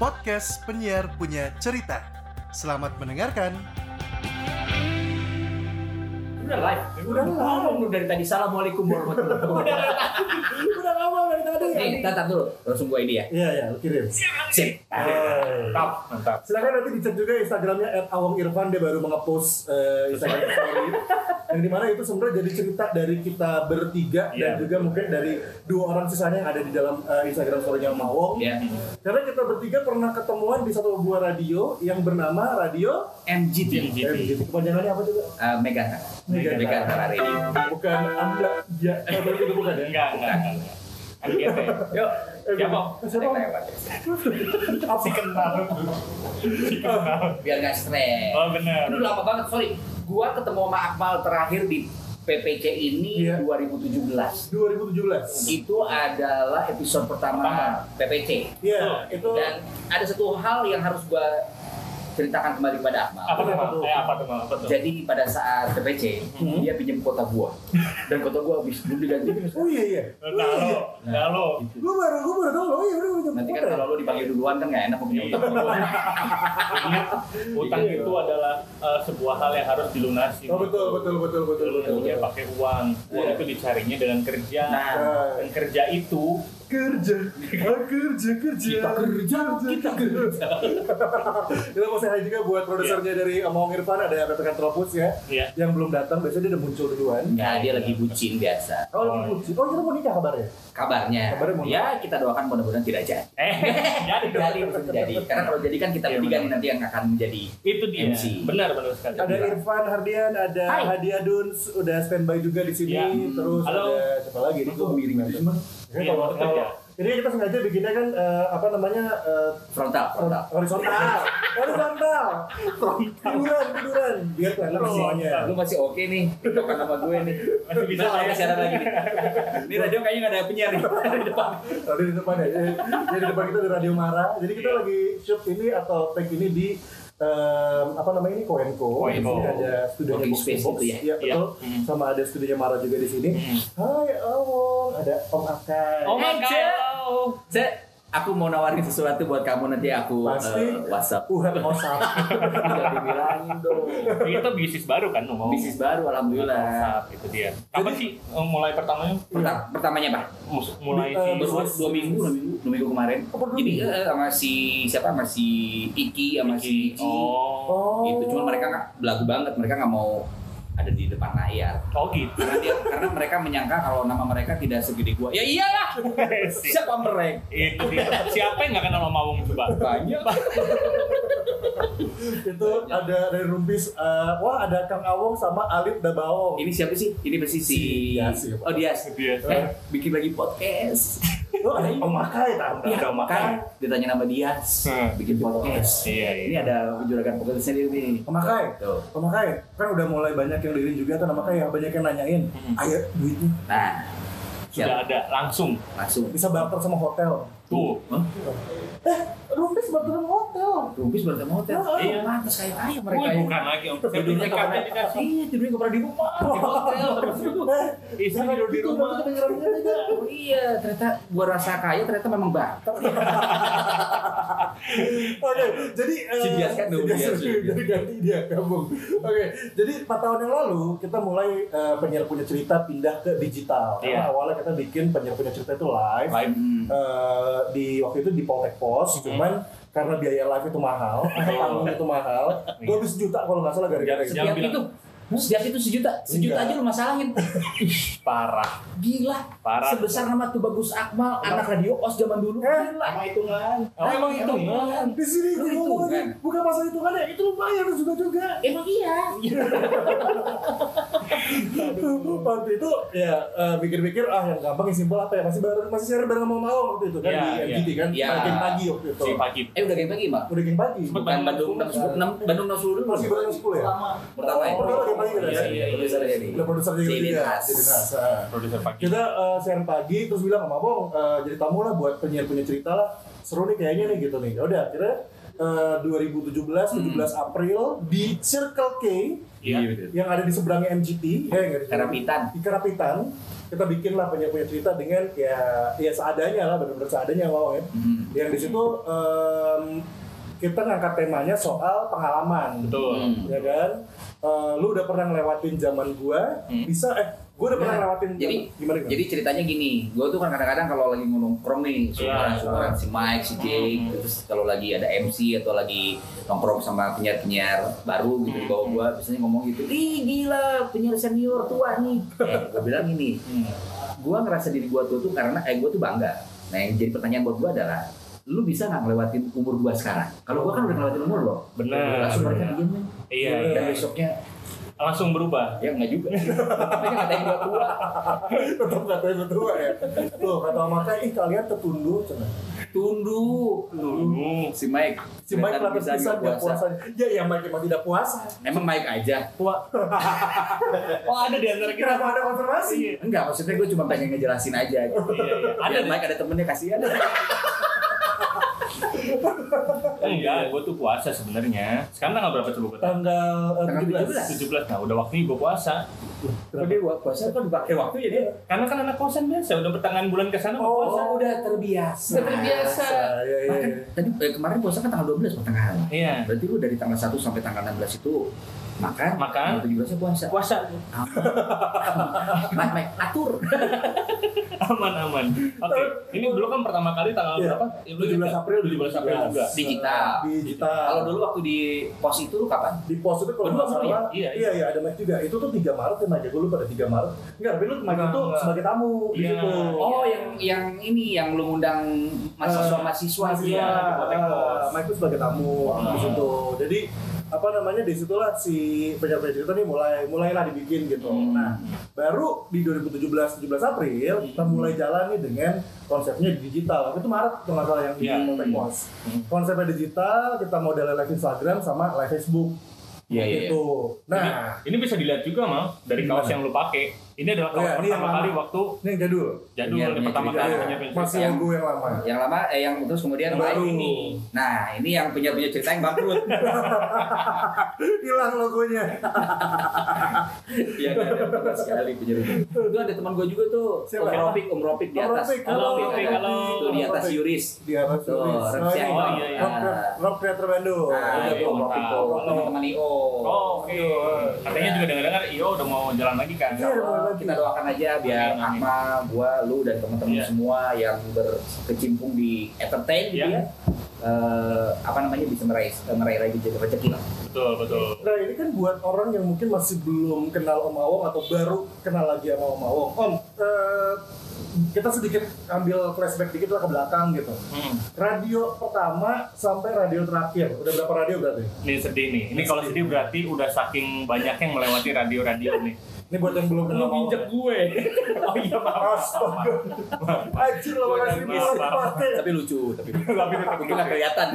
podcast penyiar punya cerita. Selamat mendengarkan. Udah live. Udah ngomong lu dari tadi. Assalamualaikum warahmatullahi wabarakatuh. Udah lama dari tadi. Nih, tatar dulu. Langsung gua ini ya. Iya ya, lu kirim. Sip. Mantap, mantap. Silakan nanti dicek juga Instagramnya @awongirfan dia baru mengepost eh, Instagram story yang di mana itu sebenarnya jadi cerita dari kita bertiga dan Iya. juga mungkin dari dua orang sisanya yang ada di dalam eh, Instagram story-nya Mawong. Ya. Karena kita bertiga pernah ketemuan di satu buah radio yang bernama Radio MGT. MGT. MGT. Kepanjangannya apa juga? Uh, Mega. Mega. Bukan Anda ya, eh, itu bukan ya? Enggak, enggak, enggak. MGT. Yuk. Eh, Siapa? Siapa? Apa? Si kenal. Si kenal. Biar nggak stres. Oh benar. Aduh lama banget, sorry. Gua ketemu sama Akmal terakhir di PPC ini Iya. 2017. 2017. Itu adalah episode pertama, Pertama. PPC. Iya, itu Dan ada satu hal yang harus gua ceritakan kembali kepada Akmal. Apa tuh, Apa Mal? tuh? Eh, apa tuh? Apa tuh? Jadi pada saat PPC, Hmm. dia pinjam kota gua. Dan kota gua habis belum diganti. Oh iya iya. Nah, lo, nah, lo. Gue baru gue baru tahu oh iya udah udah Nanti kan kalau lo dipanggil duluan kan nggak enak punya utang. Ingat, utang Iya. itu adalah eh, sebuah hal yang harus dilunasi. Oh betul betul betul betul betul. Dia pakai uang. Uang Iya. itu dicarinya dengan kerja. Nah, Dan kerja itu kerja kerja kerja Kita kerja, kita kerja. kita mau hi juga buat produsernya dari Omong Irfan ada PPK Tropus ya Iya. yang belum datang biasanya dia udah muncul duluan Nggak, dia lagi bucin biasa. oh lagi bucin oh kita mau nikah kabarnya Kabarnya, Kabarnya mau- ya kita doakan mudah-mudahan tidak jadi. eh jadi. Jadi jadi. Karena kalau jadi kan kita Iya, bertiga nih nanti yang akan menjadi Itu dia. MC. Benar benar sekali. ada Irfan Hardian ada. Hadiah Duns udah standby juga di sini Iya. terus Halo. ada siapa lagi ini gue miring Iya, kalau tetap kalau ya. ini kita sengaja bikinnya kan eh, apa namanya eh, frontal, frontal. horizontal horizontal tiduran tiduran biar kelihatan semuanya Lu masih oke nih, tokan sama gue nih. Masih bisa Nah, ya. siaran lagi nih. Ini radio kayaknya nggak ada penyiar nih di depan. Tadi di depan ya. Jadi, jadi di depan kita di Radio Mara. Jadi kita lagi shoot ini atau take ini di em, apa namanya ini Koenko. Di Koenko. sini ada studionya Box space Box. itu ya? Iya, Iya. betul. Hmm. Sama ada studionya Mara juga di sini. Hmm. Hai Awong, ada Om Akai. Oh my Eh, Cek. Aku mau nawarin sesuatu buat kamu nanti aku Pasti. eh, WhatsApp. Uhan Osap. Udah dibilangin dong. Itu bisnis baru kan mau? Bisnis baru, alhamdulillah. WhatsApp, itu dia. Kapan sih eh, mulai pertamanya? Perta- pertamanya apa? Mulai si Baru dua, dua minggu, dua minggu, dua minggu kemarin. Oh, Jadi minggu? eh, sama si siapa? Sama si Iki, sama si Ici. Oh. Oh. Itu cuma mereka nggak belagu banget, mereka nggak mau ada di depan layar. Oh gitu. Karena dia karena mereka menyangka kalau nama mereka tidak segede gua. Ya iyalah. Si- Siapa mereka? itu dia. Siapa yang nggak kenal sama Mawung coba? Banyak. itu ada dari Rumpis. eh, wah ada Kang Awong sama Alit Dabawong. Ini siapa sih? Ini pasti si Si Dias, ya, Pak. Oh Dias. Dias. Eh, bikin lagi podcast. Oh, ada Om Akai tante. Iya, kan ditanya nama Dias. Hmm. Bikin podcast. Iya, iya. Ini ada juragan podcastnya dia nih. Om Akai. Tuh. Om Akai, kan udah mulai banyak yang diri juga tuh nama kayak banyak yang nanyain. Hmm. Ayo duitnya Nah, Sudah ada langsung. Langsung. bisa barter sama hotel. Tuh. Hah? Eh, Rumpis barter sama hotel. Rumpis berarti hotel. Oh, iya. pantas kayak kaya mereka. Ya. bukan lagi om. Tidurnya dikasih. Iya, tidurnya nggak pernah di rumah. Di hotel. Eh, Istri tidur di gitu, rumah. Oh iya, ternyata gua rasa kaya ternyata memang barter. Oke, jadi eh, Si Dias kan dong, jadi ganti dia gabung. Oke, jadi 4 tahun yang lalu kita mulai eh, penyiar punya cerita pindah ke digital. Karena Iya. awalnya kita bikin penyiar punya cerita itu live. Live. Eh, di waktu itu di Poltek Pos, cuman karena biaya live itu mahal, panggung itu mahal, gue habis sejuta kalau nggak salah gara-gara itu. Setiap itu setiap itu sejuta, sejuta Enggak. aja lu masalahin. Parah. Gila. Parah. Sebesar nama tuh bagus Akmal, anak radio os zaman dulu. Eh, Gila. Sama hitungan. Oh, emang emang hitungan. Di sini gue hitungan. ngomongin bukan masalah hitungannya, itu lumayan juga juga. Emang iya. waktu itu ya eh, pikir-pikir ah yang gampang yang simpel apa ya masih bareng masih share bareng sama Mawang waktu itu kan Iya, di iya. MGT kan Iya. pagi pagi waktu itu Si pagi. Eh udah geng pagi, Mbak. udah geng pagi Sempet Bukan Bandung 6 Bandung 6 dulu. masih bareng sepuluh ya Pertama ya. Pertama geng pagi udah Iya, iya, iya. Produser jadi. produser jadi. Produser pagi. kita eh, siaran pagi terus bilang sama Bong eh, jadi tamu lah buat penyiar-penyiar cerita lah seru nih kayaknya nih gitu nih. Ya udah akhirnya eh, 2017 17 April di Circle K Iya. yang ada di seberangnya MGT ya nggak di Karapitan. di Karapitan kita bikin lah penyiar-penyiar cerita dengan ya ya seadanya lah benar-benar seadanya wow ya Hmm. yang di situ em, kita ngangkat temanya soal pengalaman Betul. Ya kan Eh, lu udah pernah ngelewatin zaman gua Hmm. bisa eh gua udah pernah Nah, ngelewatin jadi gimana gimana jadi ceritanya gini gue tuh kan kadang-kadang kalau lagi nongkrong nih Iya. seumuran seumuran si Mike si Jake Hmm. terus kalau lagi ada MC atau lagi nongkrong sama penyiar-penyiar baru gitu di bawah Hmm. gue biasanya ngomong gitu ih gila penyiar senior tua nih eh gue bilang gini Hmm. gue ngerasa diri gue tua tuh karena eh gue tuh bangga nah yang jadi pertanyaan buat gue adalah lu bisa nggak ngelewatin umur gua sekarang kalau gua kan udah ngelewatin umur lo Benar. langsung mereka diem nih Iya, Bener. dan iya. besoknya Langsung berubah. ya nggak juga mereka ngatain gua tua tetap katanya berdua ya tuh kata Maka ih kalian tertunduh cina tunduk Hmm. si Mike si Mike kelihatan bisa bisa nggak puasa ya ya Mike emang tidak puasa emang Mike aja Tua. oh ada di antara kita. kenapa ada konfirmasi Iya. enggak maksudnya gue cuma pengen ngejelasin aja gitu. Iya, iya. ada Ada Mike ada temennya kasihan Enggak, gue tuh puasa sebenarnya. Sekarang tanggal berapa coba? Bang? tanggal eh, Tanggal 17 17. Nah, udah waktunya gue puasa. Kok dia buat puasa kan dipakai waktu ya dia Karena kan anak kosan biasa, udah pertengahan bulan ke sana mau puasa. oh udah terbiasa Udah terbiasa. ya, ya, ya. tadi eh, kemarin puasa kan tanggal 12 pertengahan Iya. berarti lu dari tanggal 1 sampai tanggal 16 itu makan Makan. tanggal 17 nya puasa Puasa Mike, Mike, atur aman aman. Oke, ini dulu kan pertama kali tanggal Iya. berapa? Lu 17 April 17 April juga. digital digital kalau dulu waktu di pos itu lu kapan? di pos itu kalau Berdua nggak baru ya? salah Iya, iya iya ada Mike juga itu tuh 3 Maret ya Mike gue lupa ada 3 Maret enggak tapi lu Enggak, itu enggak. sebagai tamu di Iya. situ Oh, yang yang ini yang lu ngundang mahasiswa-mahasiswa mahasiswa itu ya. di Botek Pos. ah, Mike sebagai tamu Hmm. di situ jadi apa namanya di situlah si penyiar-penyiar cerita nih mulai mulailah dibikin gitu Hmm. nah baru di 2017 17 April kita mulai jalan nih dengan konsepnya di digital itu Maret tuh nggak salah yang di Iya. Botek Pos Hmm. konsepnya digital kita model live Instagram sama live Facebook Iya, iya. gitu nah Ini, ini bisa dilihat juga, Mal, dari kaos yang lu pakai. Ini adalah kaos Iya, ini yang lama. kali waktu ini yang jadul jadul Iya, ini punya pertama kali Iya, punya masih Yang- logo yang lama Yang lama eh yang terus kemudian Yang baru. ini. Nah, ini yang punya-punya cerita yang bangkrut. hilang logonya Iya, ada sekali punya. Itu ada teman gue juga tuh, Siapa? Om Ropik, Om Ropik di Om atas. Halo, Ropik, halo. Tuh di atas. Yuris. di atas. Rep Oh. Oh, iya, iya. Rock Creator- Creator Bandung Nah, Udah iya, mantap. Ropik. Teman-teman IO. Oh, oke. Katanya juga dengar-dengar Io udah mau jalan lagi kan? Iya. Kita doakan aja biar Amin, gua, lu dan teman-teman Iya. semua yang berkecimpung di entertain gitu Iya. ya. eh, apa namanya bisa meraih meraih lagi jadi rezeki lah. Betul, betul. Nah ini kan buat orang yang mungkin masih belum kenal Om Awong atau baru kenal lagi sama Om Awong. Om, eh, kita sedikit ambil flashback dikit lah ke belakang gitu. Hmm. Radio pertama sampai radio terakhir. Udah berapa radio berarti? Ini sedih nih. Ini kalau sedih berarti udah saking banyak yang melewati radio-radio nih. Ini buat yang belum kenal Om Awong. gue. oh iya maaf. Astaga. Anjir lo kasih pasti. Tapi lucu, tapi lucu. Mungkin nggak kelihatan.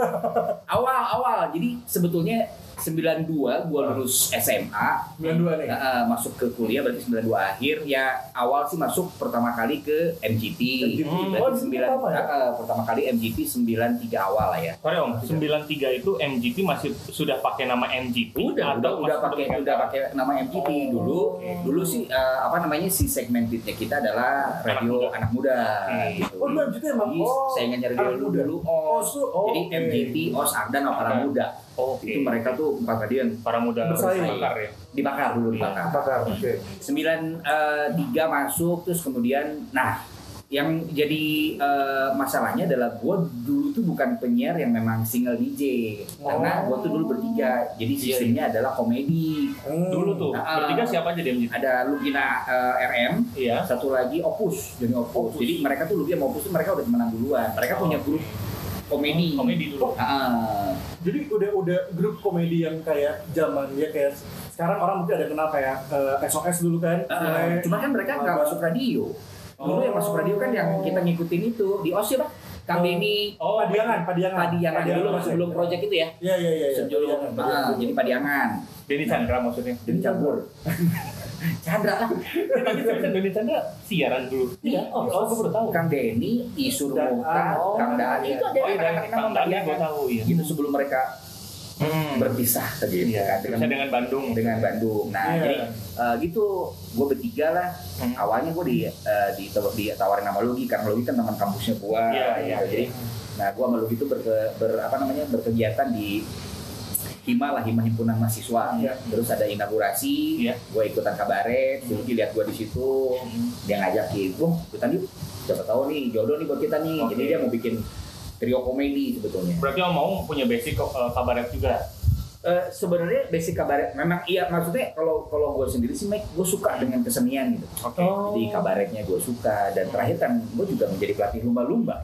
awal awal jadi sebetulnya 92 gua lulus SMA 92 nih. Eh, masuk ke kuliah berarti 92 akhir ya awal sih masuk pertama kali ke MGT. MGT. Hmm. Oh, Berarti ini 9 pertama ya? eh, pertama kali MGT 93 awal lah ya. Sorry om, 93 itu MGT masih sudah pakai nama MGT Udah, udah, atau udah pakai udah pakai nama MGT Oh, dulu. oke. Dulu sih eh, apa namanya si segmentednya kita adalah radio anak muda, Oke. gitu. Oh, dulu MGT emang? Jadi, Oh, radio anak dulu muda. dulu Oh, OS. su- oh, Jadi oke. MGT, OS, Ardan, Oke. Muda. Oke. Itu mereka tuh empat radio yang para muda Bersaing. bakar ya. dibakar dulu dibakar. Apakah? Oke. sembilan eh, tiga masuk terus kemudian nah yang jadi eh, masalahnya adalah gue dulu tuh bukan penyiar yang memang single DJ karena gue tuh dulu bertiga jadi Iya, sistemnya adalah komedi Hmm. Dulu tuh Nah, bertiga siapa aja di MGT? ada Lugina eh, RM Iya. satu lagi Opus jadi Opus. jadi mereka tuh Lugi sama Opus tuh mereka udah temenan duluan mereka Oh. punya grup komedi Komedi dulu. Ah, Jadi udah udah grup komedi yang kayak zaman ya kayak sekarang orang mungkin ada kenal kayak eh, SOS dulu kan. Kayak- cuma kan mereka nggak masuk radio dulu yang masuk radio kan yang kita ngikutin itu di OS ya Pak Kang Oh. Denny Oh, Padiangan, Padiangan. Padiangan dulu masih masuk. belum project itu ya Iya iya iya. iya. sebelum Padiangan, ah, Padiangan. jadi Padiangan Denny Chandra maksudnya. jadi campur Chandra lah. Tapi Chandra siaran dulu. Iya. Oh, oh gue baru tahu. Kang Denny, Isur Mukhtar, oh, Kang Daan iya. itu ada Oh iya, Kang Dani gue tahu iya. Gitu sebelum mereka Hmm. berpisah gitu Iya, kan dengan dengan Bandung. dengan Bandung. Nah, Iya. jadi eh, gitu gue bertiga lah. Hmm. Awalnya gue di eh, di ditawarin sama Lugi karena Lugi kan teman kampusnya gue. Iya, gitu. iya. Jadi nah gue sama Lugi itu ber, ber apa namanya berkegiatan di Hima lah, Hima Himpunan Mahasiswa. Iya. Terus ada inaugurasi, Iya. gue ikutan kabaret, si Lugi lihat gue di situ, Hmm. dia ngajakin, wah ikutan yuk, siapa tahu nih jodoh nih buat kita nih. Oke. Jadi dia mau bikin trio komedi sebetulnya. Berarti Om mau punya basic uh, kabaret juga. Eh, sebenarnya basic kabaret memang iya maksudnya kalau kalau gue sendiri sih Mike gue suka dengan kesenian gitu Oke. Oh. jadi kabaretnya gue suka dan terakhir kan gue juga menjadi pelatih lumba-lumba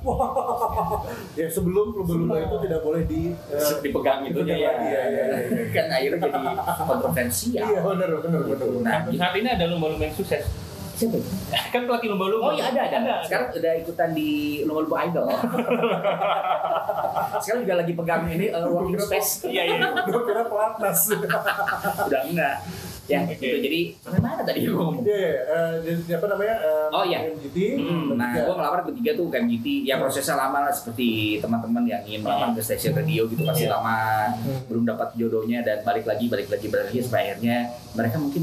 ya sebelum lumba-lumba itu tidak boleh di eh, dipegang gitu dipegang ya lagi, iya, iya, iya. kan akhirnya jadi kontroversial iya benar benar benar nah Nah, saat ini ada lomba-lomba yang sukses. Siapa itu? kan pelatih lomba-lomba. oh iya ada ada sekarang udah ikutan di lumba-lumba idol sekarang juga lagi pegang ini uh, working space Iya iya. gue kira pelatnas udah enggak ya Oke. gitu jadi sampai mana tadi gue ngomong Iya, eh, jadi apa namanya? eh, Oh, iya. MGT. Hmm, nah, gue ngelamar bertiga tuh ke MGT. Ya prosesnya lama lah seperti teman-teman yang ingin melamar ke stasiun radio gitu pasti Iya. lama, Hmm. belum dapat jodohnya dan balik lagi, balik lagi, balik lagi sampai akhirnya mereka mungkin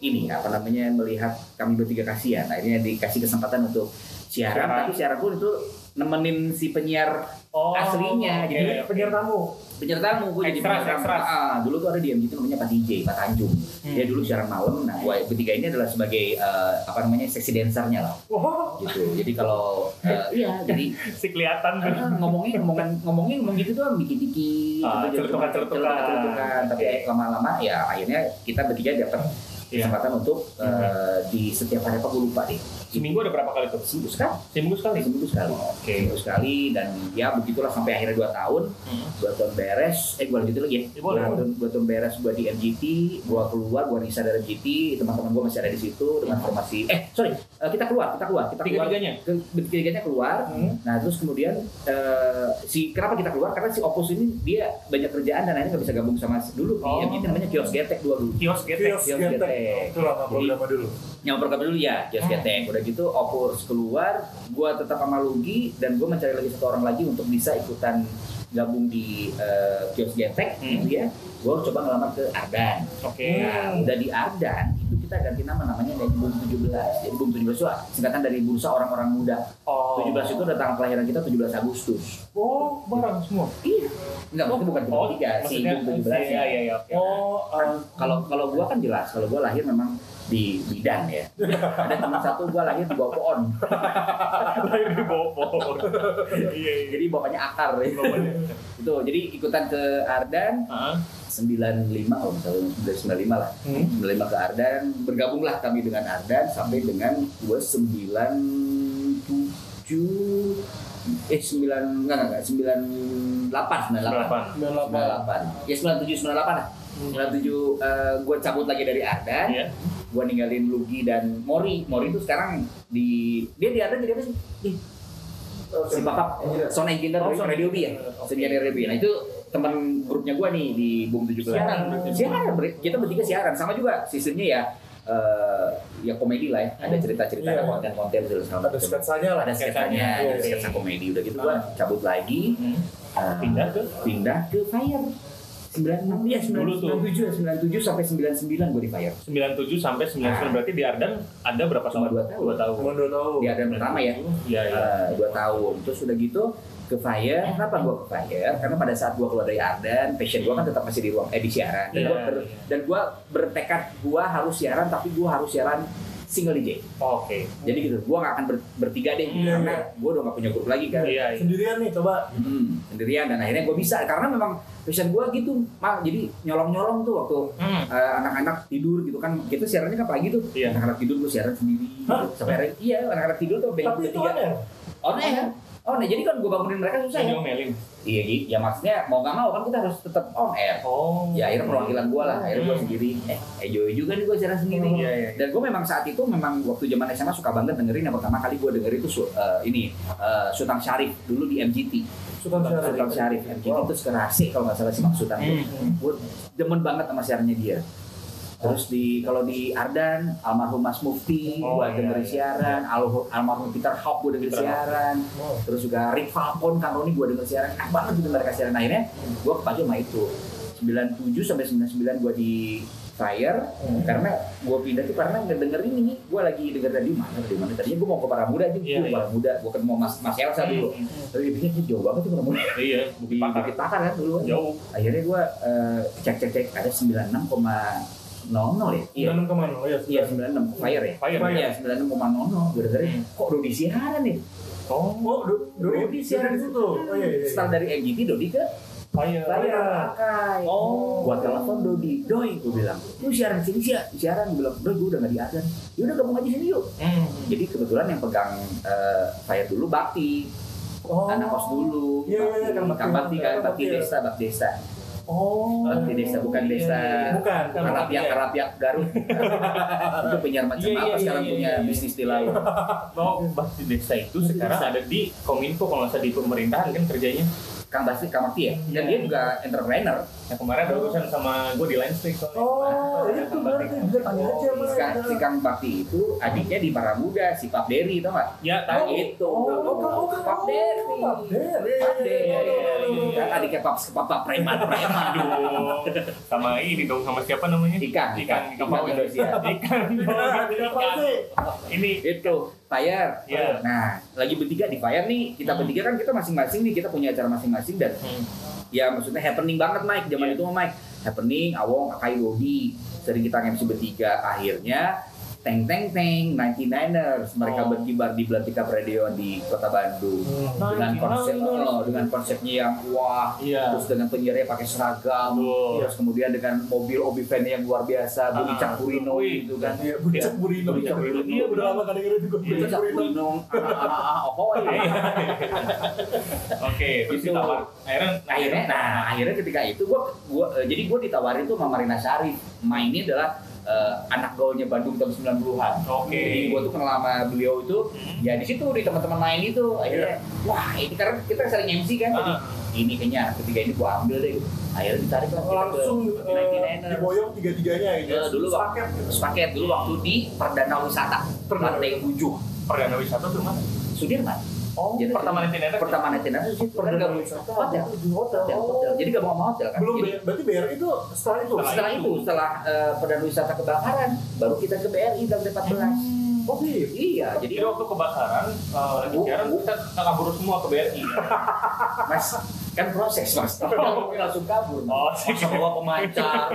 ini apa namanya melihat kami bertiga kasihan, akhirnya dikasih kesempatan untuk siaran, tapi siaran pun itu nemenin si penyiar Oh, Aslinya, oke, jadi penyiar tamu. penyiar tamu gue jadi penyiar tamu. Ah, dulu tuh ada di MGT namanya Pak DJ, Pak Tanjung. Hmm. Dia dulu siaran malam. Nah, gue bertiga ini adalah sebagai eh, apa namanya seksi dancernya lah Wah, gitu. Jadi kalau eh, iya, jadi si kelihatan ah, ngomongin ngomongan ngomongin ngomong gitu tuh dikit-dikit, Ah, gitu, celutukan. celutukan. Tapi lama-lama ya akhirnya kita bertiga dapat Kesempatan untuk eh, di setiap hari apa gue lupa deh. Seminggu ada berapa kali tuh? Seminggu sekali. Seminggu sekali. Seminggu sekali. Oke. Seminggu sekali dan ya begitulah sampai akhirnya dua tahun Hmm. dua tahun beres eh gue lanjutin lagi ya Ya, boleh. dua tahun, dua tahun beres gue di MGT gue keluar gue risa dari MGT teman-teman gue masih ada di situ dengan formasi eh sorry eh, kita keluar kita keluar kita keluar Tiga-tiganya? ke- tiga-tiganya keluar Hmm. nah terus kemudian eh, si kenapa kita keluar karena si Opus ini dia banyak kerjaan dan akhirnya nggak bisa gabung sama dulu Oh. di MGT namanya Kios Getek dua dulu Kios getek. Kios Kios Getek. Getek. Itu lama dulu. Yang program dulu ya Kios Hmm. Getek udah gitu Opus keluar gue tetap sama Lugi dan gue mencari lagi satu orang lagi untuk bisa ikutan gabung di eh, Kios Getek Hmm. gitu ya gue coba ngelamar ke Ardan Oke. Nah, udah di Ardan itu kita ganti nama namanya dari BUM 17. Jadi BUM 17 itu singkatan dari Bursa Orang-orang Muda. Oh. 17 itu ada tanggal kelahiran kita 17 Agustus. Oh, barang semua. Iya. Enggak, itu bukan Oh, tiga, si maksudnya BUM 17. Iya, iya, iya. oke. Oh, eh, Kalau kalau gua kan jelas, kalau gua lahir memang di bidan ya. ada teman satu gua lahir di bawah pohon. Lahir di bawah pohon. Iya, iya. Jadi bapaknya akar ya. Bapaknya. itu. Jadi ikutan ke Ardan Hah? 95 kalau misalnya dari 95 lah. hmm. 95 ke Ardan, bergabunglah kami dengan Ardan sampai dengan gue 97 eh 9 enggak enggak, enggak 98 98 Delapan. 98 ya 97 98 lah 97 eh, gue cabut lagi dari Ardan Iya. gue ninggalin Lugi dan Mori. Mori itu sekarang di dia di Ardan jadi apa sih? Ih, si Papap Sound Engineer Oh, dari sound Radio B ya. Engineer Radio B nah itu teman grupnya gue nih di Boom 17 Siaran siaran kita bertiga siaran. Sama juga sistemnya ya eh, ya komedi lah ya. Ada cerita-cerita ada Iya. konten-konten segala ada macam sketsanya lah. ada sketsanya Iya, ada iya. sketsa komedi udah gitu gua cabut lagi. Hmm. eh, Pindah ke? Pindah ke Fire 96 ya Dulu tuh. 97 97 sampai 99 gue di Fire 97 sampai 99 berarti di Ardan ada berapa tahun? dua tahun. Dua tahun. Cuma dua tahun. di Ardan pertama ya Iya, iya. Eh, dua tahun terus udah gitu ke Fire kenapa gue ke Fire karena pada saat gue keluar dari Ardan passion gue kan tetap masih di ruang eh di siaran dan Iya, gue ber- iya. dan gue bertekad gue harus siaran tapi gue harus siaran single DJ Oke. jadi gitu gue gak akan ber- bertiga deh Iya, karena gue udah gak punya grup lagi kan Iya, iya. Sendirian nih coba. Hmm, sendirian dan akhirnya gue bisa karena memang passion gue gitu mal jadi nyolong nyolong tuh waktu Hmm. eh, anak-anak tidur gitu kan kita siarannya kan pagi tuh Iya. anak-anak tidur gue siaran sendiri gitu. Hah? sampai akhirnya iya anak-anak tidur tuh Tapi itu tiga oh nah oh nah jadi kan gue bangunin mereka susah ya diomelin. iya gitu ya maksudnya mau gak mau kan kita harus tetap on air Oh. ya akhirnya perwakilan gue lah akhirnya gue Hmm. sendiri eh enjoy juga nih gue siaran sendiri Iya, iya. dan gue memang saat itu memang waktu zaman SMA suka banget dengerin yang pertama kali gue denger itu eh, ini eh, Sultan Syarif dulu di MGT Sultan Syarif. Sultan Syarif MGT itu sekarang asik kalau nggak salah si Mak Sultan tuh. Hmm. gue demen banget sama siarannya dia Terus di kalau di Ardan almarhum Mas Mufti Oh, iya, dengerin iya. siaran, almarhum, almarhum Peter Hawk gua dengerin siaran. Oh. Terus juga Rick Falcon, Kang Roni gua denger siaran. Enak banget gitu mereka siaran akhirnya gua kepacu sama itu. 97 sampai 99 gua di Fire Hmm. karena gua pindah tuh karena ngedenger ini gua lagi denger tadi mana tadi mana tadinya gua mau ke para muda aja Iya, gua iya. para muda gua ketemu Mas Mas Elsa dulu Hmm, tapi dia pikir "Ini jauh banget tuh para muda Iya, di pakar. Bukit Pakar kan dulu Jauh. akhirnya gua eh, cek cek cek ada 96,00 ya iya Dalam ke mana? Oh iya. iya 96 Fire ya Fire. iya 96,00 gua dengerin Hmm. kok Dodi siaran nih Oh, Oh, do, do, Dodi siaran di situ. Oh iya iya. iya. Start dari MGT Dodi ke Fire. Fire Fire. pakai Oh. gua telepon Dodi Doi gua bilang lu siaran sini sih siaran bilang Doi gua udah gak di Adan yaudah gabung aja sini yuk Hmm. jadi kebetulan yang pegang eh, Fire dulu Bakti Oh. anak kos dulu Iya, iya, iya, Kang Bakti. Kang Bakti kan Bakti ya. desa Bakti desa Oh. Bakti desa bukan Iya, desa iya. Bukan. Bukan. Karapiak Iya. Karapiak Garut itu penyiar macam Iya, iya, apa iya, sekarang iya, punya iya. bisnis di laut Oh, Bakti Desa itu sekarang ada di Kominfo kalau nggak salah di pemerintahan kan kerjanya. Kang Bakti Kang Bakti ya dan Iya. dia juga entrepreneur Yang kemarin ada urusan sama gue di Line Street. soalnya. Oh, Ada itu berarti bisa tanya aja Mas. si Kang, Bakti itu adiknya di Paramuda si Pak Dery tau gak? Ya, Nah, tahu. itu Oh, oh, oh, oh, Pak Dery Pak Der. Iya, Pak iya, iya, Dery iya, iya, iya. kan adiknya Pak Pak Pak Preman Preman Aduh, sama ini dong sama siapa namanya? Ikan, ikan, ikan, Ikan Indonesia. Ikan, Pak. Ini itu Fire. Nah, lagi bertiga di Fire nih. Kita Hmm. bertiga kan kita masing-masing nih, kita punya acara masing-masing dan Hmm. Ya maksudnya happening banget Mike. Zaman Iya. itu Mike. Happening, Awong, Akai Dodi. Sering kita MC bertiga. Akhirnya Teng Teng Teng 99ers mereka Oh. berkibar di Belantika Radio di Kota Bandung Hmm. dengan konsep 99ers. oh, dengan konsepnya yang wah Iya. terus dengan penyiarnya pakai seragam Betul. terus kemudian dengan mobil obi van yang luar biasa Budi Ah. Cak Purino Wih. gitu kan Iya, Bucak Burino. Bucak Burino. Iya, udah lama kan dengerin juga Burino. Purino ah, ah, oh, oh, iya. Oke, terus Itu. ditawar. Akhirnya, akhirnya nah akhirnya ketika itu gua gua eh, jadi gua ditawarin tuh sama Marina Sari mainnya adalah eh, anak gaulnya Bandung tahun 90-an Oke. jadi gua tuh kenal sama beliau itu Hmm. ya di situ di teman-teman main itu akhirnya wah ini karena kita sering MC kan jadi Ah. ini kayaknya ketiga ini gua ambil deh akhirnya ditarik lah kita ke Langsung eh, 99ers. diboyong tiga-tiganya gitu. Ya, dulu waktu Sepaket sepaket dulu waktu di Perdana Wisata Perdana lantai 7 Perdana wisata tuh mana? Sudirman Oh, Jadi- pertama nanti nenek. pertama nanti nanti kan Perdana gabung Wisata. hotel hotel. hotel, Oh. jadi gabung sama hotel kan Belum Jadi, berarti BR itu setelah itu. Setelah itu setelah eh, Perdana Wisata kebakaran baru kita ke BRI lantai 14 Oh, gitu. iya Jadi jadi waktu kebakaran, eh, lagi Bu- siaran kita kabur semua ke BRI. mas kan proses mas. Nggak mungkin langsung kabur Oh, masa bawa pemancar.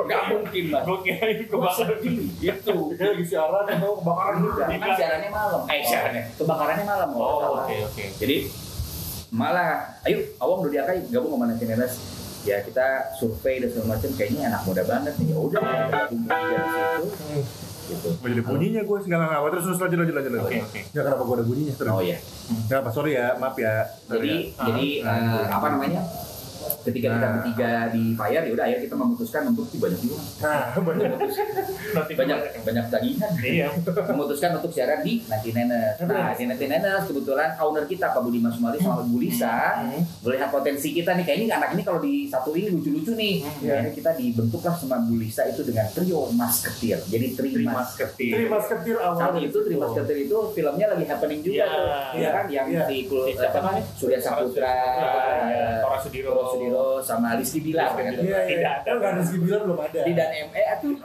Nggak mungkin mas. Gue kira ini kebakaran. itu Dia lagi siaran atau kebakaran juga. kan siarannya malam. Eh siarannya. Kebakarannya malam Oh, oke oke. jadi malah ayo awang udah diakai gabung sama nanti nenes ya kita survei dan segala macam kayaknya anak muda banget nih. Ya udah kita kumpul dari situ gitu Jadi bunyinya gue nggak nggak nggak terus terus lanjut lanjut lanjut. Oke oke. Nggak kenapa gue ada bunyinya terus. oh ya Nggak apa sorry ya maaf ya. jadi Ah, jadi eh, apa namanya ketika kita Nah. bertiga di fire ya udah akhirnya kita memutuskan untuk banyak juga Nah banyak. Banyak banyak tagihan Iya. memutuskan untuk siaran di Nanti Nenes. Nah, di Nanti Nenes kebetulan owner kita Pak Budi Mas Sumali sama Bu Lisa Hmm. melihat potensi kita nih kayaknya anak ini kalau di satu ini lucu-lucu nih. Hmm. Akhirnya kita dibentuklah sama Bu Lisa itu dengan trio Mas Ketir. Jadi Terima Trimas. ketir. Terima ketir awal. Saat itu Trimas Ketir itu filmnya lagi happening juga Iya. tuh. Iya kan yang Iya. si? Surya Saputra, Iya. Tora Sudiro. Sudiro sama Rizky Bilar kan. Iya iya. Tidak ada. Kan nggak Rizky Bilar belum ada. di dan ME atuh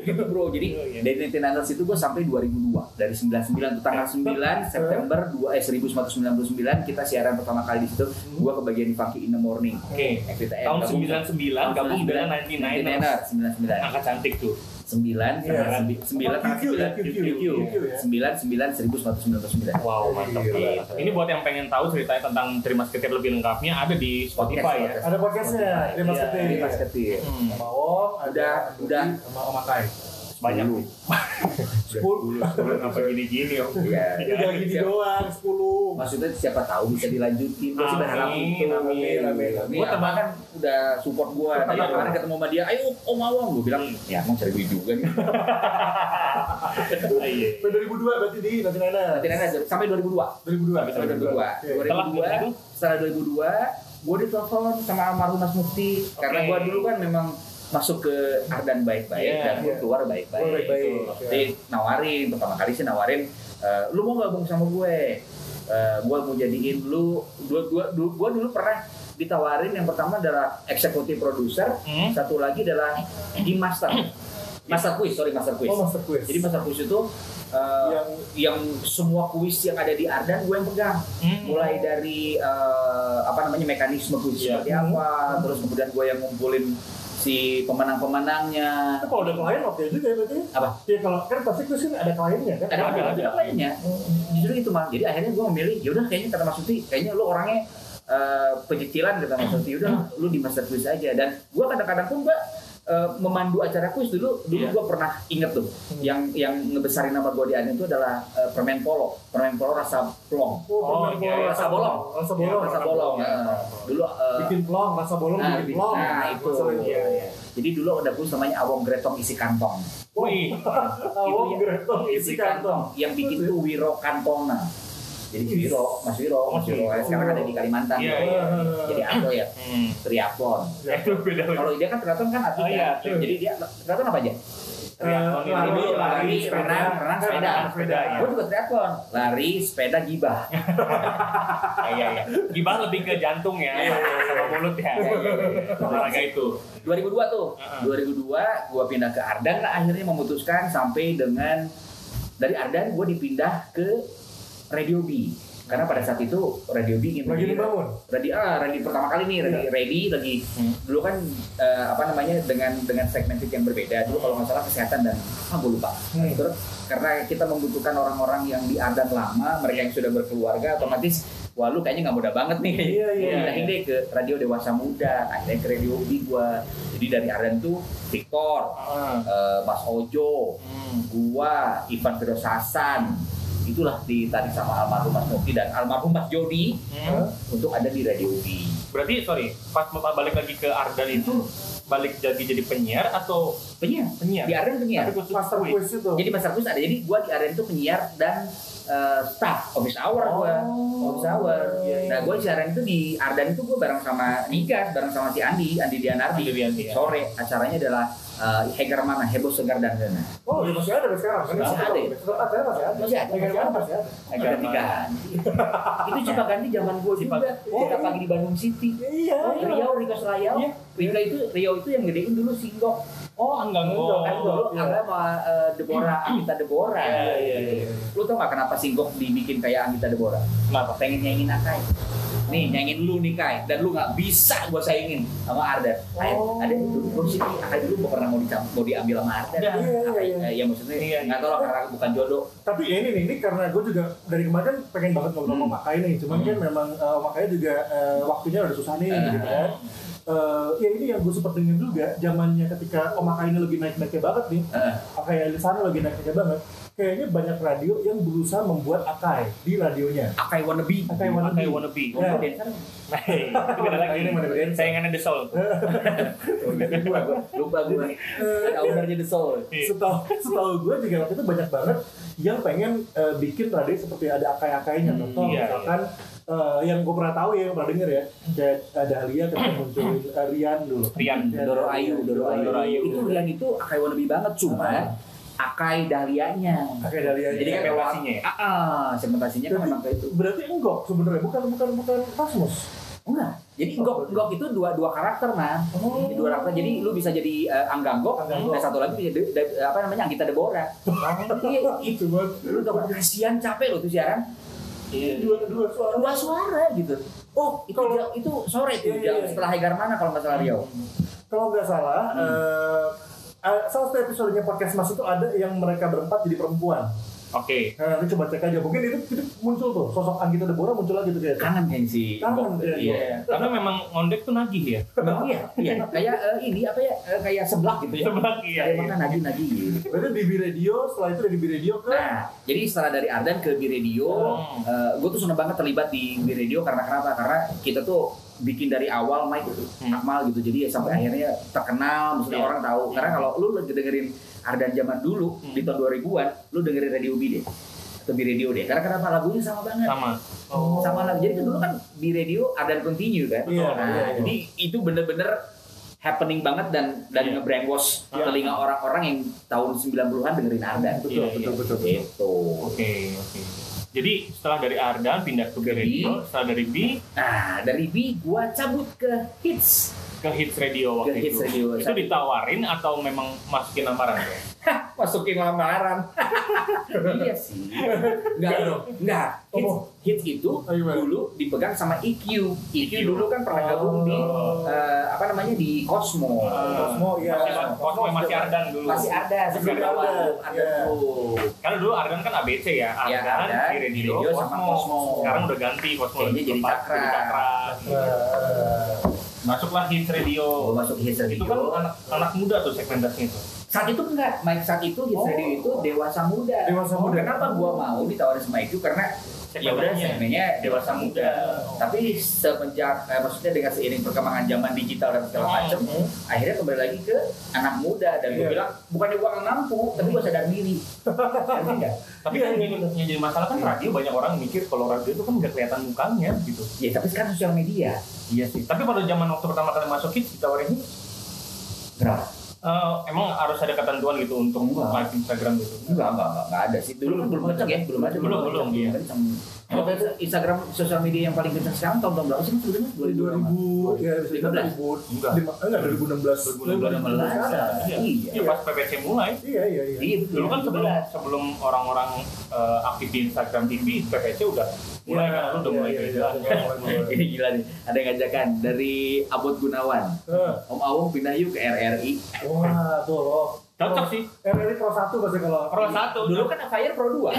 gitu bro jadi Oh, iya. dari Nintendo's itu gue sampai 2002 dari 99 tuh tanggal 9 September 2 eh 1999 kita siaran pertama kali di situ gue kebagian di Funky in the Morning Oke. FTM Tahun gabung- 99 gabung dengan 99 99 99 Angka cantik tuh. 9 Iya. 9 9 QQ ya, QQ. QQ ya. 9 9 1999 Wow, mantap. Gila. Ini buat yang pengen tahu ceritanya tentang Terima Ketir lebih lengkapnya ada di Spotify ya. Ada podcastnya. Terima Iya, ketir. Jadi Mas Ketir Hmm. Sama Owong, ada Udah, udah. sama Om Akai. Banyak. Sepuluh. Apa gini-gini om? Iya. Udah gini doang, sepuluh. Maksudnya siapa tahu bisa dilanjutin. Gue sih berharap Amin, itu. amin, amin, Gue teman kan udah support gue. Tadi Iya. kemarin ketemu sama dia, ayo Om Awang. Gue bilang, ya mau cari duit juga nih. Ah, Iya. Sampai 2002 berarti di Nanti Nana. Nanti aja. Sampai 2002. 2002. Sampai 2002. Oke. 2002. Setelah 2002, gue ditelepon sama almarhum Mas Mufti. Karena gue dulu kan memang masuk ke Ardan baik-baik Iya, dan gue iya. keluar baik-baik. Baik-baik, Gitu. oke. Jadi nawarin pertama kali sih nawarin, eh, lu mau gabung sama gue? Eh, gue mau jadiin lu, dua dulu gue dulu pernah ditawarin yang pertama adalah eksekutif produser, Hmm? satu lagi adalah di master, master quiz, sorry master quiz. Oh master quiz. Jadi master quiz itu eh, yang yang semua kuis yang ada di Ardan gue yang pegang Hmm. mulai dari eh, apa namanya mekanisme kuis Iya. seperti apa terus kemudian gue yang ngumpulin si pemenang-pemenangnya itu kalau ada klien oke juga ya berarti. Apa? Ya kalau kan pasti quiz kan ada kliennya kan. ada Ada, ada, ada. lainnya justru itu mah jadi akhirnya gue memilih yaudah kayaknya kata Mas Suti kayaknya lu orangnya eh, pecicilan kata Mas Suti yaudah lu di master quiz aja dan gue kadang-kadang pun gue eh, memandu acara quiz dulu dulu Iya. gue pernah inget tuh yang yang ngebesarin nama gue di itu adalah eh, permen polo permen polo rasa plong Oh, Oh, permen iya, bolong. rasa bolong. Rasa Iya, bolong. rasa bolong ya. ya. dulu eh, Bikin plong, rasa bolong Nah, bikin bi- plong. nah, itu. Masalahnya. Iya, iya. jadi dulu ada kuis namanya awong gretong isi kantong Wih, Awong ya. gretong isi kantong. yang bikin tuh Wiro Kantona jadi Wiro Mas Wiro Mas Wiro eh, sekarang ada di Kalimantan Iya, iya. jadi atlet ya hmm. triathlon beda. kalau dia kan triathlon kan atlet Oh, iya, ya. jadi dia triathlon apa aja Triathlon itu lari, lari, sepeda, renang, renang, sepeda. sepeda. Iya. gue juga triathlon lari sepeda gibah Iya, iya. Gibah lebih ke jantung ya, Iya, sama mulut ya. Olahraga itu. 2002 tuh. Heeh. 2002 gua pindah ke Ardan akhirnya memutuskan sampai dengan dari Ardan gua dipindah ke Radio B. Karena pada saat itu Radio B ingin Lagi dibangun. Radio ah radio pertama kali nih radio Iya. ready lagi Hmm. dulu kan eh, apa namanya dengan dengan segmented yang berbeda dulu kalau nggak salah kesehatan dan ah gue lupa Hmm. terus karena kita membutuhkan orang-orang yang di Ardan lama mereka yang sudah berkeluarga otomatis wah lu kayaknya nggak muda banget nih Iya, iya, pindahin iya. deh ke radio dewasa muda akhirnya ke radio B gua jadi dari Ardan tuh Victor Ah. eh, Mas Ojo Hmm. gua Ivan Firdaus Hasan itulah ditarik sama almarhum Mas Noki dan almarhum Mas Jody Hmm. untuk ada di radio B Berarti sorry, pas Bapak balik lagi ke Ardan itu balik jadi jadi penyiar atau penyiar penyiar? di Ardan penyiar Tapi Master quiz. itu. jadi master quiz ada jadi gua di Ardan itu penyiar dan eh, staff office hour gua Oh. office hour Iya, iya. nah gua siaran itu di Ardan itu gua bareng sama Nigas bareng sama si Andi Andi Dianardi Andi Dianardi, ya. sore acaranya adalah eh, Heger mana heboh segar dan dana Oh, ya masih ada sekarang. Kan Masih ada ya? Tetap ada masih ada. Masih ada, masih mana ada. masih ada. Heger ganti ganti itu cuma ganti zaman gua juga Cipaganti. kita pagi di Bandung City Iya. Riau Riko Serayau Iya. Riko itu Riau itu yang gedein dulu Singgok Oh, Anggang Oh, kan dulu iya. ada sama eh, Deborah Anggita Deborah Iya, iya, iya. lu tau gak kenapa Singgok dibikin kayak Anggita Deborah Kenapa? pengen nyanyiin Akai nih nyanyiin lu nih Kai dan lu nggak bisa gua saingin sama Ardan Kai, Oh. ada dulu kursi Akai dulu mau pernah mau dicam mau diambil sama Ardan Iya, iya, Akai, iya. eh, ya maksudnya Iya, nggak tahu lah karena bukan jodoh Tapi ya ini nih, ini karena gue juga dari kemarin pengen banget ngobrol sama Hmm. Makai nih. Cuman kan memang uh, Makai juga uh, waktunya udah susah nih, gitu kan. Uh, ya ini yang gue sempat dengar juga, zamannya ketika Om Makai ini lagi naik-naiknya banget nih, Heeh. Akai Elisana lagi naik-naiknya banget. Kayaknya banyak radio yang berusaha membuat Akai di radionya. Akai wannabe Akai wannabe. Pakai wannabe. Ya. mau dancer Nah, itu beda lagi. Ini mana beda? Sayangannya The Soul. lupa lupa gua ada ownernya The Soul Iya. Setahu setahu gue juga waktu itu banyak banget yang pengen uh, bikin radio seperti ada akai-akainya. Hmm, Contoh iya, misalkan uh, yang gue pernah tahu ya, yang pernah denger ya, kayak ada Alia ketika munculin uh, Rian dulu. Rian. Doro Ayu Doro Ayu, Doro Ayu. itu Rian itu Akai wannabe banget cuma Akai dahlianya Akai Dahlia. jadi kan Segmentasinya ya? ah, ah, segmentasinya kan memang kayak itu Berarti enggak sebenarnya bukan bukan bukan Rasmus. enggak jadi Oh, Gok betul. Gok itu dua dua karakter man Oh. Jadi dua karakter jadi lu bisa jadi eh, Anggang Gok Anggang Gok. dan satu lagi bisa de- de- apa namanya Anggita Deborah iya Itu banget. lu gak kasihan capek lo tuh siaran Iya. Dua dua suara. dua suara gitu Oh, itu kalau jam- itu sore tuh Iya, jam iya. setelah Hegar mana kalau nggak salah Riau kalau nggak salah Hmm. eh, salah satu episodenya podcast Mas itu ada yang mereka berempat jadi perempuan. Oke. Nah, nanti coba cek aja. Mungkin itu, itu muncul tuh sosok Anggita Deborah muncul lagi tuh kayak. kangen kayaknya si Kangen, iya, iya Karena memang ngondek tuh nagih ya. Oh, iya, iya. Kayak eh, ini apa ya? eh, kayak seblak gitu ya. Sebelah iya. Kayak makan nagi nagi gitu. Berarti di B Radio, setelah itu dari B Radio ke Nah, jadi setelah dari Ardan ke B Radio, Hmm. gue tuh seneng banget terlibat di B Radio karena kenapa? Karena kita tuh bikin dari awal mic gitu, Hmm. Akmal gitu. Jadi ya sampai akhirnya terkenal, maksudnya Iya. orang tahu. Karena kalau lu lagi dengerin Ardan zaman dulu Hmm. di tahun 2000-an, lu dengerin Radio B deh. Atau B Radio deh. Karena kenapa lagunya sama banget. Sama. Sama lagu. Jadi kan dulu kan B Radio Ardan Continue kan. Iya, Nah, iya, iya. jadi itu bener-bener happening banget dan dan Iya. nge-brainwash Iya. telinga orang-orang yang tahun 90-an dengerin Ardan. Betul, Iya, betul, iya. betul, betul. Gitu. Oke, oke. Jadi setelah dari Ardan pindah ke B Ke B. Radio, setelah dari B Nah, dari B gua cabut ke hits. Ke Hits Radio waktu Ke Hits itu. Radio. Itu ditawarin atau memang masukin lamaran tuh? Masukin lamaran. iya sih. Enggak dong. Enggak. Hits, Oh. hits itu Oh, dulu dipegang sama EQ. EQ EQ. dulu kan pernah gabung di Oh. eh, apa namanya di Cosmo. Cosmo, iya. Masih, Cosmo masih Ardan dulu. Masih ada Sebelum Ardan, ada iya. tuh. Karena dulu Ardan kan ABC ya, Iya, Ardan, Ardan, di radio, Cosmo. Cosmo. Sekarang udah ganti Cosmo Kayaknya jadi tempat Cakra. jadi Cakra. Masuklah Hits Radio. Gua masuk hits radio. Itu kan anak anak muda tuh segmentasinya tuh. saat itu enggak, Mike saat itu hits Oh. radio itu dewasa muda. Dewasa Oh, muda. Kenapa gua mau ditawarin sama itu karena ya udah Segmennya. dewasa muda. Tapi semenjak eh, maksudnya dengan seiring perkembangan zaman digital dan segala macam, akhirnya kembali lagi ke anak muda dan gue Iya. bilang bukannya gua nggak mampu, tapi gua sadar diri. Tapi kan yang, yang jadi masalah kan radio banyak orang mikir kalau radio itu kan nggak kelihatan mukanya gitu. Ya tapi sekarang sosial media. Iya sih. Tapi pada zaman waktu pertama kali masuk hits ditawarin Berapa? eh, emang harus ada ketentuan gitu untuk live Instagram gitu. Enggak, enggak, enggak, enggak ada sih. Dulu kan belum kenceng ya, belum ada. Belum, belum, iya. kenceng. Kalau Instagram sosial media yang paling kenceng sekarang tahun-tahun berapa sih sebenarnya? 2000 ya bisa dibilang 15. 2000 Enggak. lima- enggak 2016 2016. Iya. Iya. Ya, pas PPC mulai. iya iya iya Iya. Dulu kan sebelum 17. sebelum orang-orang eh, aktif di Instagram TV, PPC udah mulai Iya, kan lu udah iya, mulai iya, iya, mulai. Ini gila nih, ada yang ngajakan dari Abot Gunawan. Eh, Om Awong pindah yuk ke RRI. wah tuh loh Cocok sih. RRI Pro 1 pasti kalau Pro satu. Dulu kan Fire Pro 2.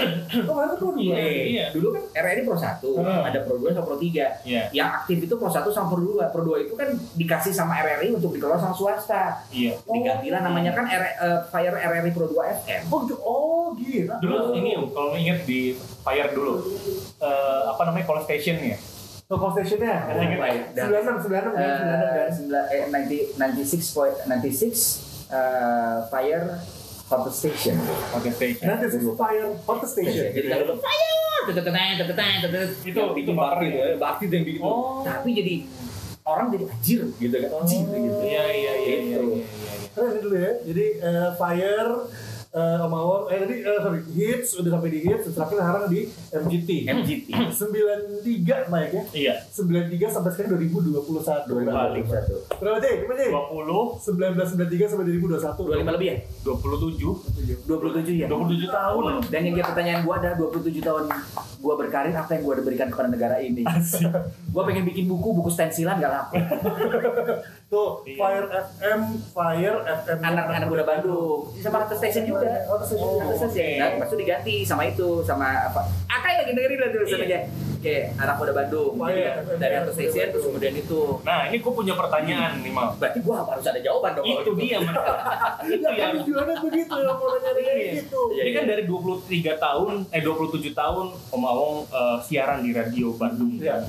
oh mana Pro 2 Iya, iya. Dulu kan RRI Pro 1, Hmm. ada Pro 2 sama Pro 3. Iya, Yang aktif itu Pro 1 sama Pro 2. Pro 2 itu kan dikasih sama RRI untuk dikelola sama swasta. iya. Digantilah namanya kan R, eh, Fire RRI Pro 2 FM. oh gitu oh gila Dulu ini kalau inget di Fire dulu, eh, apa namanya call station ya? Toko stationnya Ada ingat Baik, dan- 96 96 kan 96 Eh, kan sembilan- eh, 90 96 point 96 eh, Fire Hot Station. Oke station. nanti itu Fire Hot Station Jadi kalau fire, teteteteng, teteteteng, tetetet, Itu- bikin itu bakti ya, bakti yang bikin. Oh. Tapi jadi orang jadi anjir gitu kan. Anjir gitu. Iya, iya, iya, iya, Gitu. iya, iya. Keren ini dulu ya. Jadi eh, Fire eh Om Awang, eh tadi eh, sorry, hits udah sampai di hits, terakhir sekarang di MGT. MGT. 93 Mike ya. Iya. 93 sampai sekarang 2021. Balik. satu. Berapa Jay? Berapa Jay? 20, 1993 sampai 2021. 25 lebih ya? 27, 27 ya. 27 tahun. Dan yang jadi pertanyaan gua ada 27 tahun gua berkarir apa yang gua udah berikan kepada negara ini? gua pengen bikin buku, buku stensilan gak laku. Tuh, Iya. Fire FM, Fire FM. Anak-anak muda Bandung. Sama Hot Station juga. Hot Station. Hot Station. Nah, maksudnya diganti sama itu sama apa? Akai lagi dengerin lah tulisannya. Kayak anak muda Bandung. Oh, iya. dari Hot Station terus kemudian itu. Nah, ini gue punya pertanyaan nih, Mal. Berarti gua harus ada jawaban dong. Itu dia, Mas. Itu Ya kan yang tujuannya begitu, mau nanya kayak Iya. gitu. Iya, Ini kan iya. dari 23 tahun, eh 27 tahun Om Awong eh, siaran di radio Bandung. Iya.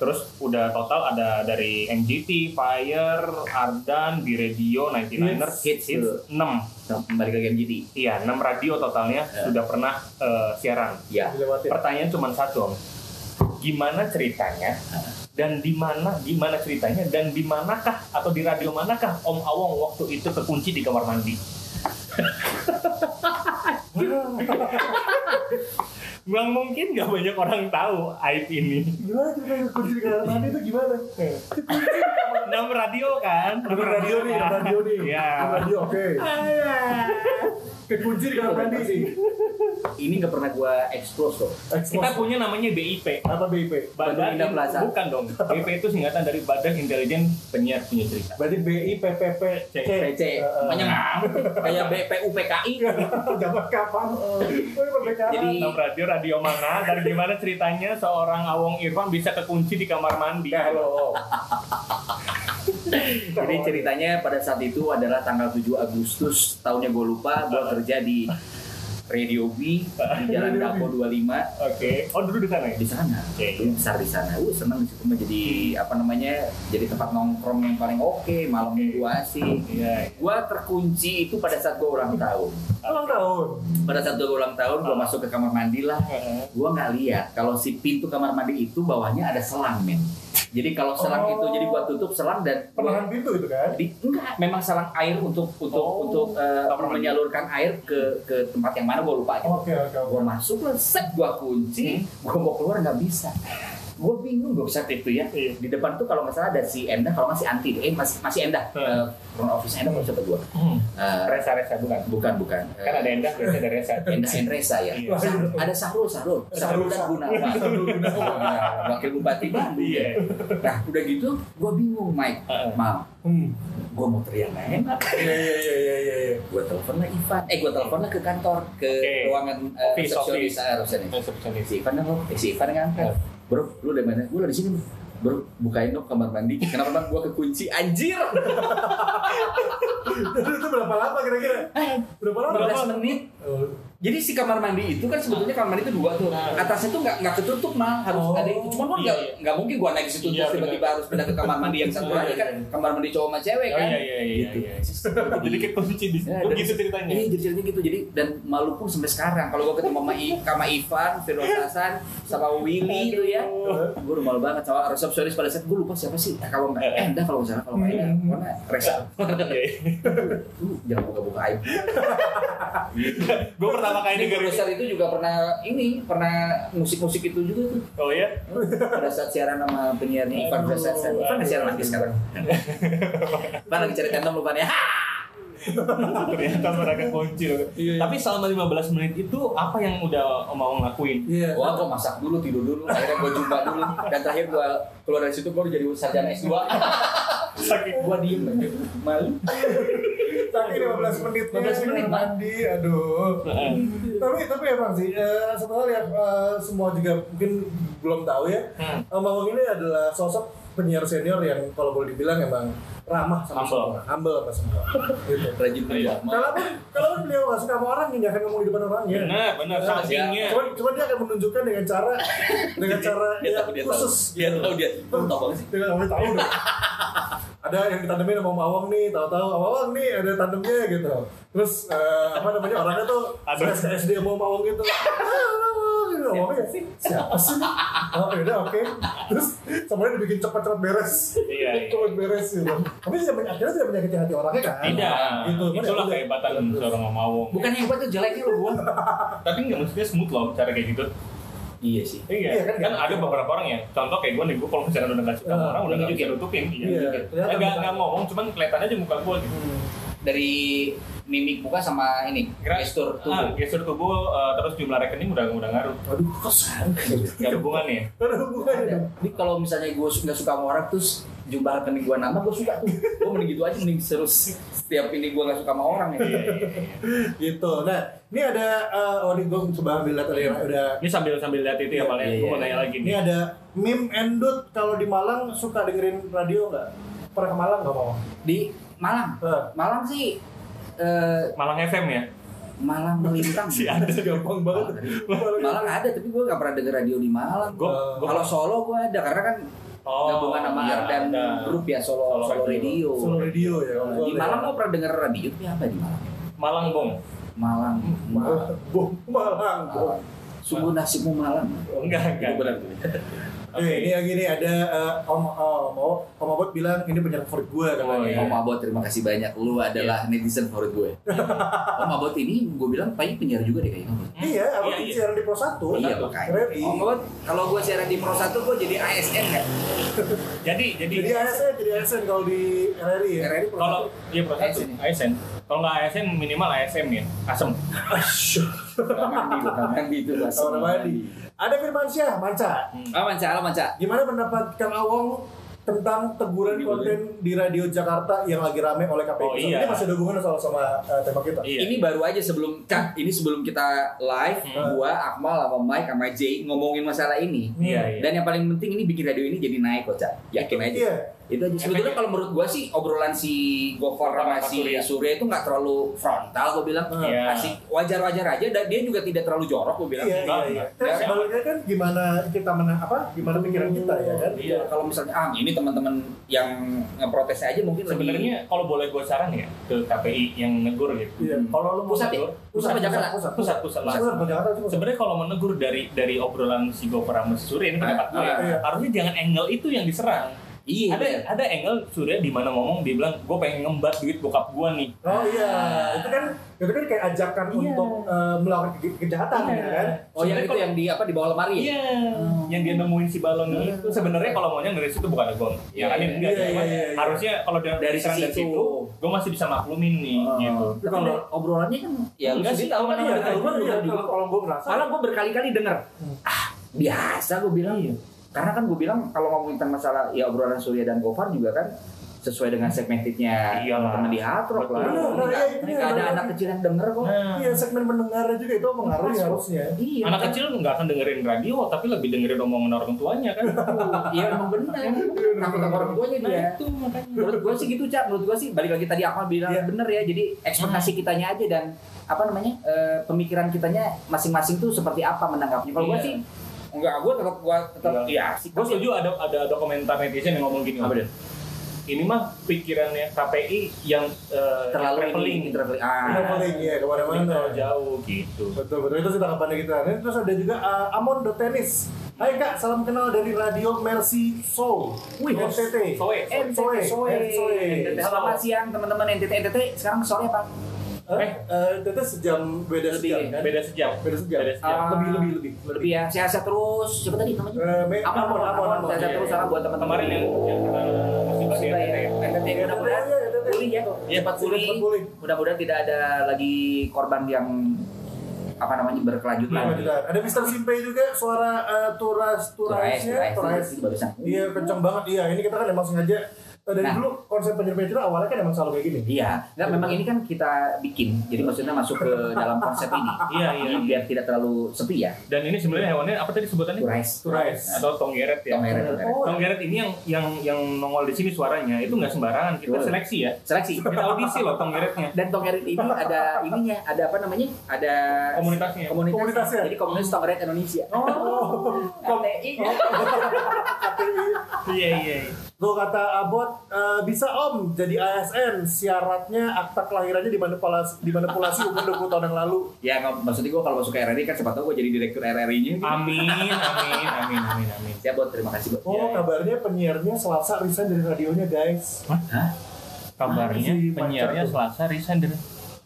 Terus udah total ada dari MGT, Fire, Ardan, di radio 99ers, Hits, hits, hits. 6. Nah, Kembali ke MGT. Iya, 6 radio totalnya Ya. sudah pernah eh, siaran. Ya. Dilewatin. Pertanyaan cuma satu, Om. Gimana ceritanya? Dan di mana gimana ceritanya dan di manakah atau di radio manakah Om Awong waktu itu kekunci di kamar mandi? Bang mungkin nggak banyak orang tahu aib ini. Gimana cerita kunci di kamar mandi itu gimana? Enam radio kan? Ada radio nih, ada radio nih. Iya. Radio, oke. Kekunci di kamar mandi sih. Ini nggak pernah gua expose loh. Kita punya namanya BIP. apa BIP? Bandung Indah Plaza. Bukan dong. BIP itu singkatan dari Badan Intelijen Penyiar Punya Cerita. Berarti BI PPP C. PC. Banyak. Kayak BPU PKI. Zaman kapan? Oh. Jadi Enam radio radio mana dan gimana ceritanya seorang Awong Irfan bisa kekunci di kamar mandi? Kalau Jadi ceritanya pada saat itu adalah tanggal 7 Agustus tahunnya gue lupa gue kerja di Radio B di Jalan Dapo 25 Oke. Oh dulu di sana ya? di sana. Oke. Dulu besar di sana. Uh senang di situ mah jadi apa namanya? Jadi tempat nongkrong yang paling oke, malam minggu asik. Iya. Gua terkunci itu pada saat gua ulang tahun. ulang tahun. Pada saat gua ulang tahun, gua masuk ke kamar mandi lah. Heeh. Gua nggak lihat kalau si pintu kamar mandi itu bawahnya ada selang men. Jadi kalau selang Oh. itu jadi gua tutup selang dan Penahan pintu itu kan? di, enggak memang selang air untuk untuk Oh, untuk eh, mandi. menyalurkan air ke ke tempat yang mana gua lupa. Oke oke. Gua masuk lah, set gua kunci, gua mau keluar nggak bisa. Gua bingung dong saat itu ya. Iya. Di depan tuh kalau nggak salah ada si Endah, kalau masih anti, eh masih masih Endah. Hmm. Eh, front office Endah kalau siapa gua? Hmm. Eh, Resa-resa bukan. bukan bukan. Eh, Kan ada endah, biasanya ada resa. Endah Endresa ya. Iya. Sa- ada Sahrul, Sahrul, Sahrul dan Gunawan. Nah, Wakil Bupati Bandung. Iya. Nah, udah gitu, gua bingung, Mike. Heeh. Mal, Hmm. gua mau teriak nggak enak. Iya iya iya iya iya. iya. Gue telepon lah Ivan, eh gue telepon lah ke kantor, ke Oke. ruangan eh, Office, resepsionis office. resepsionis. Resepsionis. Si Ivan dong, eh, si Ivan ngangkat. Bro, lu dari mana? Gue dari sini. Bro, bukain dong kamar mandi. Kenapa bang? Gue kekunci. Anjir! Itu berapa lama kira-kira? Berapa lama? 15 menit. Oh. Jadi si kamar mandi itu kan sebetulnya kamar mandi itu dua tuh. Atasnya tuh nggak nggak ketutup mah harus Oh. ada itu. Cuman kan nggak Iya, iya. nggak mungkin gua naik situ Iya, terus tiba-tiba harus pindah ke kamar mandi yang satu Iya, lagi iya, kan iya. kamar mandi cowok sama cewek Oh kan. iya iya iya Gitu. iya. Jadi kayak kunci di Ya, Oh dan- gitu ceritanya. Iya, jadi ceritanya gitu. Jadi dan malu pun sampai sekarang. Kalau gue ketemu sama, I, sama Ivan, Firdaus Hasan, sama Willy itu ya, gue udah malu banget sama resepsionis pada saat gue lupa siapa sih. Eh, kalau nggak, eh, endah kalau nggak salah kalau nggak endah, mana Resa. Iya, iya. Jangan buka-buka aib. Gue pertama kali Ini denger produser itu juga pernah ini, pernah musik-musik itu juga tuh. Oh ya? Pada saat siaran sama penyiarnya Ivan Hasan. Ivan nggak siaran lagi sekarang. Ivan lagi cari tandem lupa ya. Ternyata mereka kunci loh. Iya, iya. Tapi selama 15 menit itu apa yang udah mau ngelakuin? Iya. Wah, gue masak dulu, tidur dulu, akhirnya gue jumpa dulu, dan terakhir gue keluar dari situ gue jadi sarjana S2. Sakit. gue diem, malu. Tapi 15 menitnya 15 menit, mandi, aduh. Tapi tapi emang sih eh, satu hal yang semua juga mungkin belum tahu ya. Hmm. Awang ini adalah sosok penyiar senior yang kalau boleh dibilang emang ramah sama Humble. semua, humble sama semua. gitu. Rajin. Kalaupun kalaupun beliau nggak suka sama orang, nggak akan ngomong di depan orang ya. Benar, benar Iya. sampingnya. Cuman, cuman dia akan menunjukkan dengan cara dengan cara Dia ya, dia khusus. tahu. Dia tahu, dia tahu banget sih. Dia tahu dong. ada yang ditandemin sama Om Awang nih, tahu-tahu Om Awang nih ada tandemnya gitu. Terus eh, apa namanya orangnya tuh SD sama Om Awang gitu. Ah, Om Awang sih siapa sih? Oh udah oke. Terus semuanya dibikin cepat-cepat beres. Iya, iya. Cepat beres gitu. Tapi tidak akhirnya tidak menyakiti hati orangnya kan? Tidak, Gitu. Ya itulah udah. kehebatan seorang Omawong. Bukan yang hebat tuh jeleknya lo gua. Tapi nggak maksudnya smooth loh cara kayak gitu. Iya sih. Iya, Iya, kan, kan, gitu. ada beberapa orang ya. Contoh kayak gue nih, gue kalau misalnya udah nggak suka sama Ah, orang udah nggak nunjukin. bisa nutupin. Iya. Iya, Eh, nggak nggak ngomong, cuman kelihatan aja muka gue gitu. Hmm. Dari mimik muka sama ini Gerak- gestur Ah, tubuh. gestur tubuh eh, terus jumlah rekening udah udah ngaruh. Aduh, kosan. Gak hubungannya Ada. dong. Ini kalau misalnya gue nggak suka sama orang terus jumlah rekening gue nambah gue suka tuh. Gue mending gitu aja mending terus setiap ini gue nggak suka sama orang ya. gitu. Nah, ini ada uh, oh ini gue coba ambil lihat tadi ya, udah Ini sambil sambil lihat itu ya paling Iya, gue mau iya. nanya lagi ini ada Mim Endut kalau di Malang suka dengerin radio nggak? Pernah ke Malang nggak mau? Di Malang, Eh, Malang sih eh, Malang FM ya. Malang melintang. Si ada gampang banget. Malang ada tapi gue gak pernah denger radio di Malang. Gue Eh, Kalau Solo gue ada karena kan oh, gabungan sama iya, dan grup ya Solo Solo Solo, Radio. Radio. Solo radio ya. Nah, di Malang gue pernah denger radio tapi apa di Malang? Malang Bong. Malang. Malang, Malang. Bom. Malang. Sungguh nasibmu Malang. Enggak, enggak. Itu benar. Eh, ini yang gini ada uh, Om oh, Om Om Abot bilang ini penyiar favorit gue katanya. Oh, iya. Om Abot terima kasih banyak. Lu adalah netizen favorit gue. Om Abot ini gue bilang pasti penyiar juga deh kayaknya. Iya, Abot Iya, iya. siaran di Pro 1. Iya makanya. Om Abot kalau gue siaran di Pro 1 gue jadi ASN kan. Jadi jadi Jadi ASN, jadi ASN kalau di RRI ya. RRI Pro kalau 1. iya proses ASN. ASN. Kalau nggak ASN minimal ASM ya. Asem. Kamar mandi, kamar mandi itu bahasa. Kamar mandi. Ada Firmansyah, Manca. Ah manca, halo manca. Gimana pendapat Kang Awong tentang teguran Gimana? konten di radio Jakarta yang lagi rame oleh KPI? Oh, iya. Ini masih ada hubungan sama, sama eh, tema kita. Iya. Ini baru aja sebelum Kak, ini sebelum kita live, Hmm. gua Akmal sama Mike sama Jay ngomongin masalah ini. Iya, iya. Dan yang paling penting ini bikin radio ini jadi naik kok, Cak. Yakin aja. Iya. Itu aja sebetulnya Efeknya- kalau menurut gua sih obrolan si Gofar sama si Surya. Surya itu nggak terlalu frontal gua bilang Iya. asik wajar-wajar aja dan dia juga tidak terlalu jorok gua bilang Iya, iya, iya. enggak. Terus Ya. sebaliknya kan gimana kita menang apa? Gimana pikiran kita ya kan? Iya, kalau misalnya ah ini teman-teman yang ngeprotes aja mungkin lebih Sebenarnya kalau boleh gue saran ya ke KPI yang negur gitu. Iya. Kalau lu Pusat ya? Pusat? Pusat, pusat pusat lah. Pusat, Jakarta cuma. Sebenarnya kalau menegur dari dari obrolan si Gopar sama si Surya ini pendapat gue ya, ah, iya. harusnya jangan angle itu yang diserang. Iya ada bener. ada angle Surya di mana ngomong dia bilang gue pengen ngembat duit bokap gue nih. Oh iya, itu kan itu kan kayak ajakan Iya. untuk eh, melakukan ke- kejahatan Iya. ya kan? oh yang itu kalau- yang di apa di bawah lemari ya? Iya, yang dia nemuin si balon itu sebenarnya kalau maunya dari situ bukan gue. Ya kan Iya, enggak, iya, cuman iya, iya. harusnya kalau dari, Dari sisi dari itu. situ, gue masih bisa maklumin nih Oh. gitu. Tapi kalau obrolannya kan ya Enggak sih, tahu kan iya, ada iya, iya, juga juga. kalau- kalau gue merasa Malah gue berkali-kali denger ah biasa gue bilang Iya. Karena kan gue bilang kalau ngomongin tentang masalah ya obrolan Surya dan Gofar juga kan sesuai dengan segmentednya teman di hard rock lah. Benar, iya, itu Nggak ada anak kecil yang denger kok. Nah, Iya segmen mendengarnya juga itu mengaruhi Masuk. harusnya. Iya. anak kecil nggak akan dengerin radio, tapi lebih dengerin omongan orang tuanya kan. Iya emang benar. Takut sama orang tuanya Nah dia. itu makanya. Menurut gue sih gitu cak. Menurut gue sih balik lagi tadi Akmal bilang Iya. bener ya. Jadi ekspektasi kitanya aja dan apa namanya eh, pemikiran kitanya masing-masing tuh seperti apa menanggapinya. Kalau gue Iya. sih enggak gue tetap gue tetap iya sih. Gue setuju ada ada komentar netizen yang ngomong gini. Apa dia? Ini mah pikirannya KPI yang eh, Terlalu traveling, ini traveling. Ah. Traveling ya ke mana-mana. terlalu jauh gitu. Betul betul itu sih tanggapannya kita. Dan terus ada juga uh, Amon Tenis. Hai kak, salam kenal dari radio Mercy Soul. Wih, NTT. Soe. NTT Soe. Soe. Soe. NTT. Selamat siang teman-teman NTT NTT. Sekarang sore apa? Eh, eh, NTT sejam beda Lebih, sejam kan? Beda sejam. Beda sejam. Beda sejam. Ah. Lebih lebih lebih. Lebih ya. Sehat-sehat terus. Siapa tadi namanya? Eh, Me- Amon, Amon, Amon. Amon. Sehat-sehat Iya, terus iya. salam buat teman-teman. Kemarin yang yang kita Musibah ya. NTT. Mudah-mudahan Iya, NTT. pulih ya. Iya, Cepat pulih. Mudah-mudahan tidak ada lagi korban yang apa namanya berkelanjutan. Lanjutan. Ada Mr. Simpe juga suara eh, turas turasnya barusan. Iya kencang banget iya. Ini kita kan emang sengaja dari Nah. dulu konsep penyerpet itu awalnya kan emang selalu kayak gini. Iya, nggak memang ini kan kita bikin, jadi maksudnya masuk ke dalam konsep ini. Iya, iya, Jadi iya. biar tidak terlalu sepi ya. Dan ini sebenarnya hewannya apa tadi sebutannya? Turais. Turais. Atau tonggeret ya. Tonggeret, tonggeret. Oh, Tonggeret ini yang yang yang nongol di sini suaranya itu nggak sembarangan. Kita Betul. seleksi ya. Seleksi. Kita audisi loh tonggeretnya. Dan Tonggeret ini ada ininya, ada apa namanya? Ada Komunitasnya. komunitas. Komunitasnya. Jadi komunitas Tonggeret Indonesia. Oh, KTI. KPI. Iya iya. Tuh kata Abot eh, bisa Om jadi ASN syaratnya akta kelahirannya dimanipulasi dimanipulasi umur 20 tahun yang lalu. Ya, nggak- maksudnya gue kalau masuk ke RRI kan siapa tahu gue jadi direktur RRI-nya. Amin amin amin amin amin. Ya, Bot, terima kasih, Bot. Oh, Iya. kabarnya penyiarnya Selasa resign dari radionya, guys. Kabarnya Si penyiarnya tuh. Selasa resign dari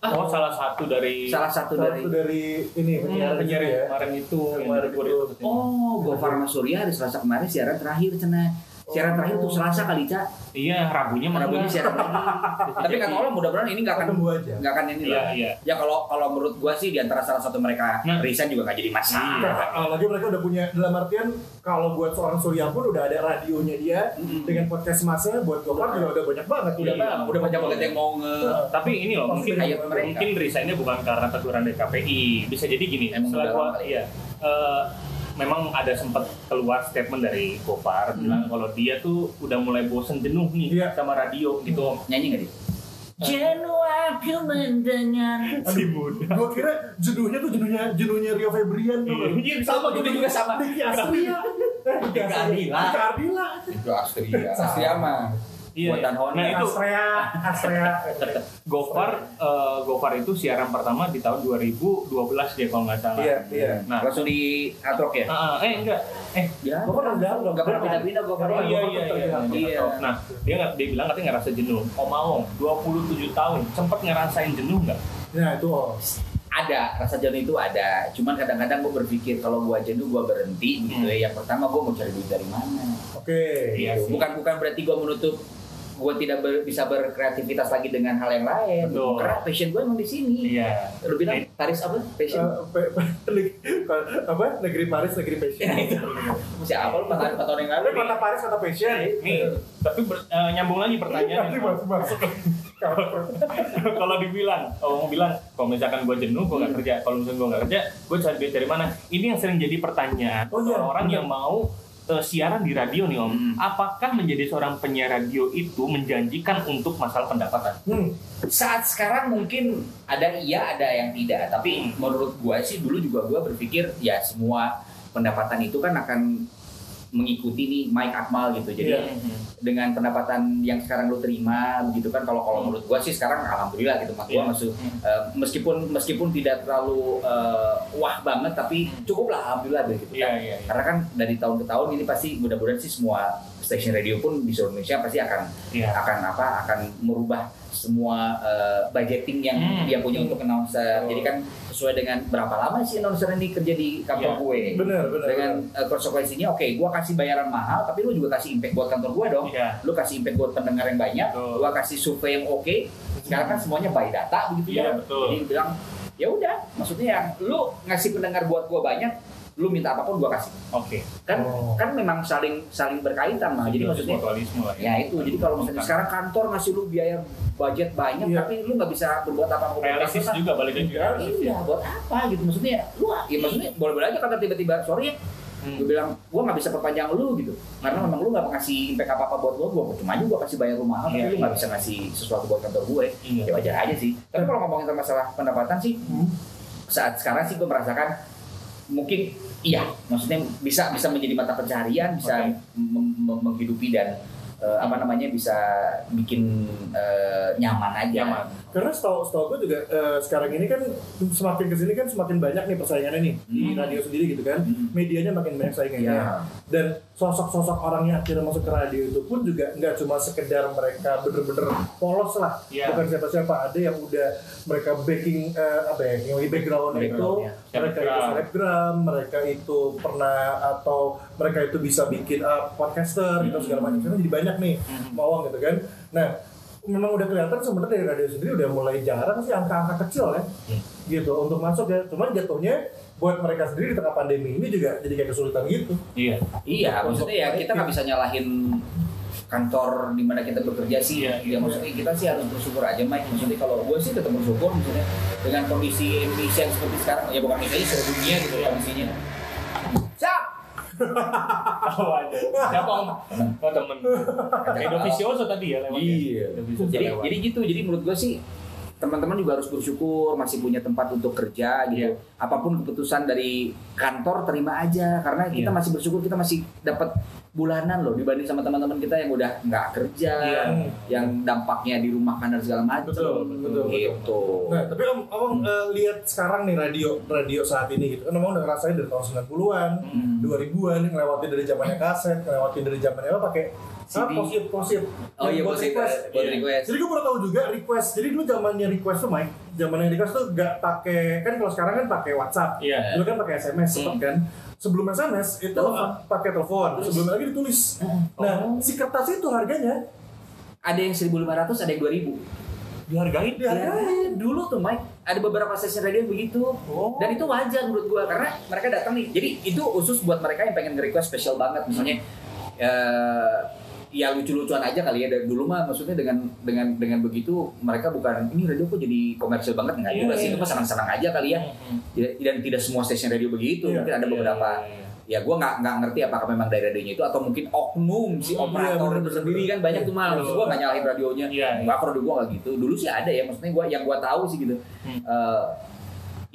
Oh salah satu dari Salah satu Salah dari satu dari ini Hmm, penyiar penyiar ya. kemarin itu Kemarin itu. Oh, Gofar sama Surya hari Selasa kemarin siaran terakhir cina. Siaran terakhir tuh Selasa kali, Cak. Iya, Rabunya mana? Rabunya siaran. Tapi kata Allah mudah-mudahan ini nggak akan Ketemu aja. nggak akan ini Iya, lah. iya. Ya kalau kalau menurut gua sih di antara salah satu mereka Nah. resign juga nggak jadi masalah. Iya. Nah, lagi mereka udah punya dalam artian kalau buat seorang Surya pun udah ada radionya dia Mm-mm. dengan podcast masa buat Gopar juga udah banyak banget Udah Iya. udah banyak banget yang mau nge Tapi ini loh, mungkin mungkin resignnya bukan karena teguran dari KPI. Bisa jadi gini, gua, lama iya, eh, memang ada sempat keluar statement dari Gopar Hmm. bilang kalau dia tuh udah mulai bosen jenuh nih Iya. sama radio gitu. Om. nyanyi nggak dia? Jenuh aku mendengar. Si muda. Gue kira jenuhnya tuh jenuhnya jenuhnya Rio Febrian tuh. kan. Iya, Sama gitu juga sama. Diki Astria. Diki Ardila. Dika Ardila. Itu Astria. Astria mah. Iya. Buat Danone. Nah, itu Astrea, Astrea. Gopar eh, Gopar itu siaran pertama di tahun 2012 dia kalau nggak salah. Iya, iya. Nah, Langsung di atrok ya? ah, eh enggak. Eh, Ya. Gopar udah udah Nggak pernah pindah-pindah Gofar. Oh iya iya iya. Iya. Nah, dia nggak dia bilang katanya ngerasa jenuh. Om Awong 27 tahun sempat ngerasain jenuh nggak? Nah, itu ada rasa jenuh itu ada cuman kadang-kadang gue berpikir kalau gue jenuh gue berhenti gitu Hmm. ya yang pertama gue mau cari duit dari mana Oke. Iya sih. bukan bukan berarti gue menutup gue tidak ber- bisa berkreativitas lagi dengan hal yang lain Betul. karena passion gue emang di sini Iya. lu bilang Paris apa passion Eh, pe- pe- neg- apa negeri Paris negeri passion. Itu. siapa lu empat tahun empat tahun yang lalu kota Paris kota passion. Nih, tapi ber- eh, nyambung lagi masuk masuk. kalau dibilang, kalau mau bilang, kalau misalkan gue jenuh, gue nggak kerja. Kalau misalkan gue nggak kerja, gue cari duit dari mana? Ini yang sering jadi pertanyaan Oh, iya, orang benar. yang mau eh, siaran di radio nih Om, Hmm. apakah menjadi seorang penyiar radio itu menjanjikan untuk masalah pendapatan? Hmm. saat sekarang mungkin ada iya ada yang tidak tapi menurut gua sih dulu juga gua berpikir ya semua pendapatan itu kan akan mengikuti nih Mike Akmal gitu jadi Iya. dengan pendapatan yang sekarang lu terima begitu kan kalau kalau menurut gua sih sekarang alhamdulillah gitu mas gua Iya. masuk Hmm. eh, meskipun meskipun tidak terlalu eh, wah banget tapi cukup lah alhamdulillah gitu Iya, kan iya, iya. karena kan dari tahun ke tahun ini pasti mudah-mudahan sih semua station radio pun di seluruh Indonesia pasti akan Iya. akan apa akan merubah semua eh, budgeting yang Hmm. dia punya untuk announcer. Oh. Jadi kan sesuai dengan berapa lama sih announcer ini kerja di kantor Iya. gue. Bener, bener. Dengan eh, konsekuensinya oke, gua kasih bayaran mahal tapi lu juga kasih impact buat kantor gua dong. Iya. Lu kasih impact buat pendengar yang banyak, Betul. gua kasih survei yang oke. Sekarang kan semuanya by data begitu Iya, ya. betul. Jadi bilang ya udah, maksudnya yang lu ngasih pendengar buat gua banyak, lu minta apa pun gua kasih. Oke. Kan Oh. kan memang saling saling berkaitan mah. Jadi maksudnya mutualisme lah Ya itu, jadi kalau misalnya sekarang kantor ngasih lu biaya budget banyak, Iya. tapi lu nggak bisa berbuat apa-apa realistis juga balik lagi Iya. Iya, buat apa gitu maksudnya? Lu, ya maksudnya boleh-boleh aja kantor tiba-tiba sorry ya, Hmm. gue bilang gua nggak bisa perpanjang lu gitu, karena memang lu nggak ngasih impact apa-apa buat gua, gua cuma aja gua kasih bayar rumah, Iya, tapi lu nggak iya. bisa ngasih sesuatu buat kantor gue, Iya. ya wajar aja sih. Tapi kalau ngomongin tentang masalah pendapatan sih, Hmm. saat sekarang sih gue merasakan mungkin iya. Maksudnya bisa bisa menjadi mata pencaharian bisa mem- menghidupi dan eh, apa namanya bisa bikin eh, nyaman aja. Nyaman. Karena setahu setahu gue juga eh, sekarang ini kan semakin ke sini kan semakin banyak nih persaingannya nih di Hmm. radio sendiri gitu kan. Hmm. Medianya makin banyak saingannya. ya Dan sosok-sosok orang yang akhirnya masuk ke radio itu pun juga nggak cuma sekedar mereka bener-bener polos lah. Iya. Bukan siapa-siapa. Ada yang udah mereka backing eh, apa ya, yang background itu Background, ya. mereka itu Selebgram. mereka itu pernah atau mereka itu bisa bikin uh, podcaster gitu segala macam. Sekarang jadi banyak nih Hmm. mawang gitu kan. Nah, memang udah kelihatan sebenarnya dari radio sendiri udah mulai jarang sih angka-angka kecil ya. Hmm. Gitu untuk masuk ya. Cuman jatuhnya buat mereka sendiri di tengah pandemi ini juga jadi kayak kesulitan gitu. Iya. iya Untuk maksudnya ya kita nggak bisa nyalahin kantor di mana kita bekerja sih Iya, ya maksudnya kita sih harus bersyukur aja Mike maksudnya kalau gue sih tetap bersyukur maksudnya dengan kondisi Indonesia yang seperti sekarang ya bukan Indonesia seluruh dunia gitu ya kondisinya Oh ada. Siapa om? Oh temen. Edo Vicioso tadi ya lewat. ya? Iya. Vicioso jadi lewat. jadi gitu jadi menurut gue sih teman-teman juga harus bersyukur masih punya tempat untuk kerja gitu Iya. apa pun keputusan dari kantor terima aja karena kita Iya. masih bersyukur kita masih dapat bulanan loh dibanding sama teman-teman kita yang udah nggak kerja Iya. yang dampaknya di rumah dan segala macam Betul, betul, betul. gitu Nah, tapi om, om eh, lihat sekarang nih radio radio saat ini gitu kan omong udah ngerasain dari tahun 90-an, Hmm. 2000-an, ngelewatin dari zamannya kaset, ngelewatin dari zamannya apa pakai CD. Ah, posit, posit. oh iya buat request buat Iya. request Jadi gue baru tahu juga request. Jadi dulu zamannya request tuh Mike, zamannya request tuh gak pakai kan kalau sekarang kan pakai WhatsApp. Iya. Dulu kan pakai SMS sempet kan. Sebelum SMS itu Telepon. ah, pakai telepon, sebelum lagi ditulis. Nah, si kertas itu harganya ada yang 1500 ada yang 2000 Dihargain. Iya. Ya, dulu tuh Mike ada beberapa stasiun radio begitu Oh. dan itu wajar menurut gua karena mereka datang nih jadi itu khusus buat mereka yang pengen nge-request spesial banget misalnya eh, ya lucu-lucuan aja kali ya dari dulu mah maksudnya dengan dengan dengan begitu mereka bukan ini radio kok jadi komersil banget nggak Iya, juga sih iya. itu mah senang-senang aja kali ya Hmm. Tidak- dan tidak semua stasiun radio begitu Iya. mungkin ada beberapa ya gua nggak nggak ngerti apakah memang dari radionya itu atau mungkin oknum si operator iya, itu bener, sendiri kan banyak tuh mah maksud gua nggak nyalahin radionya Iya. Enggak, kalau gua nggak gitu. Dulu sih ada ya, maksudnya gua yang gua tahu sih gitu. Hmm. Eh,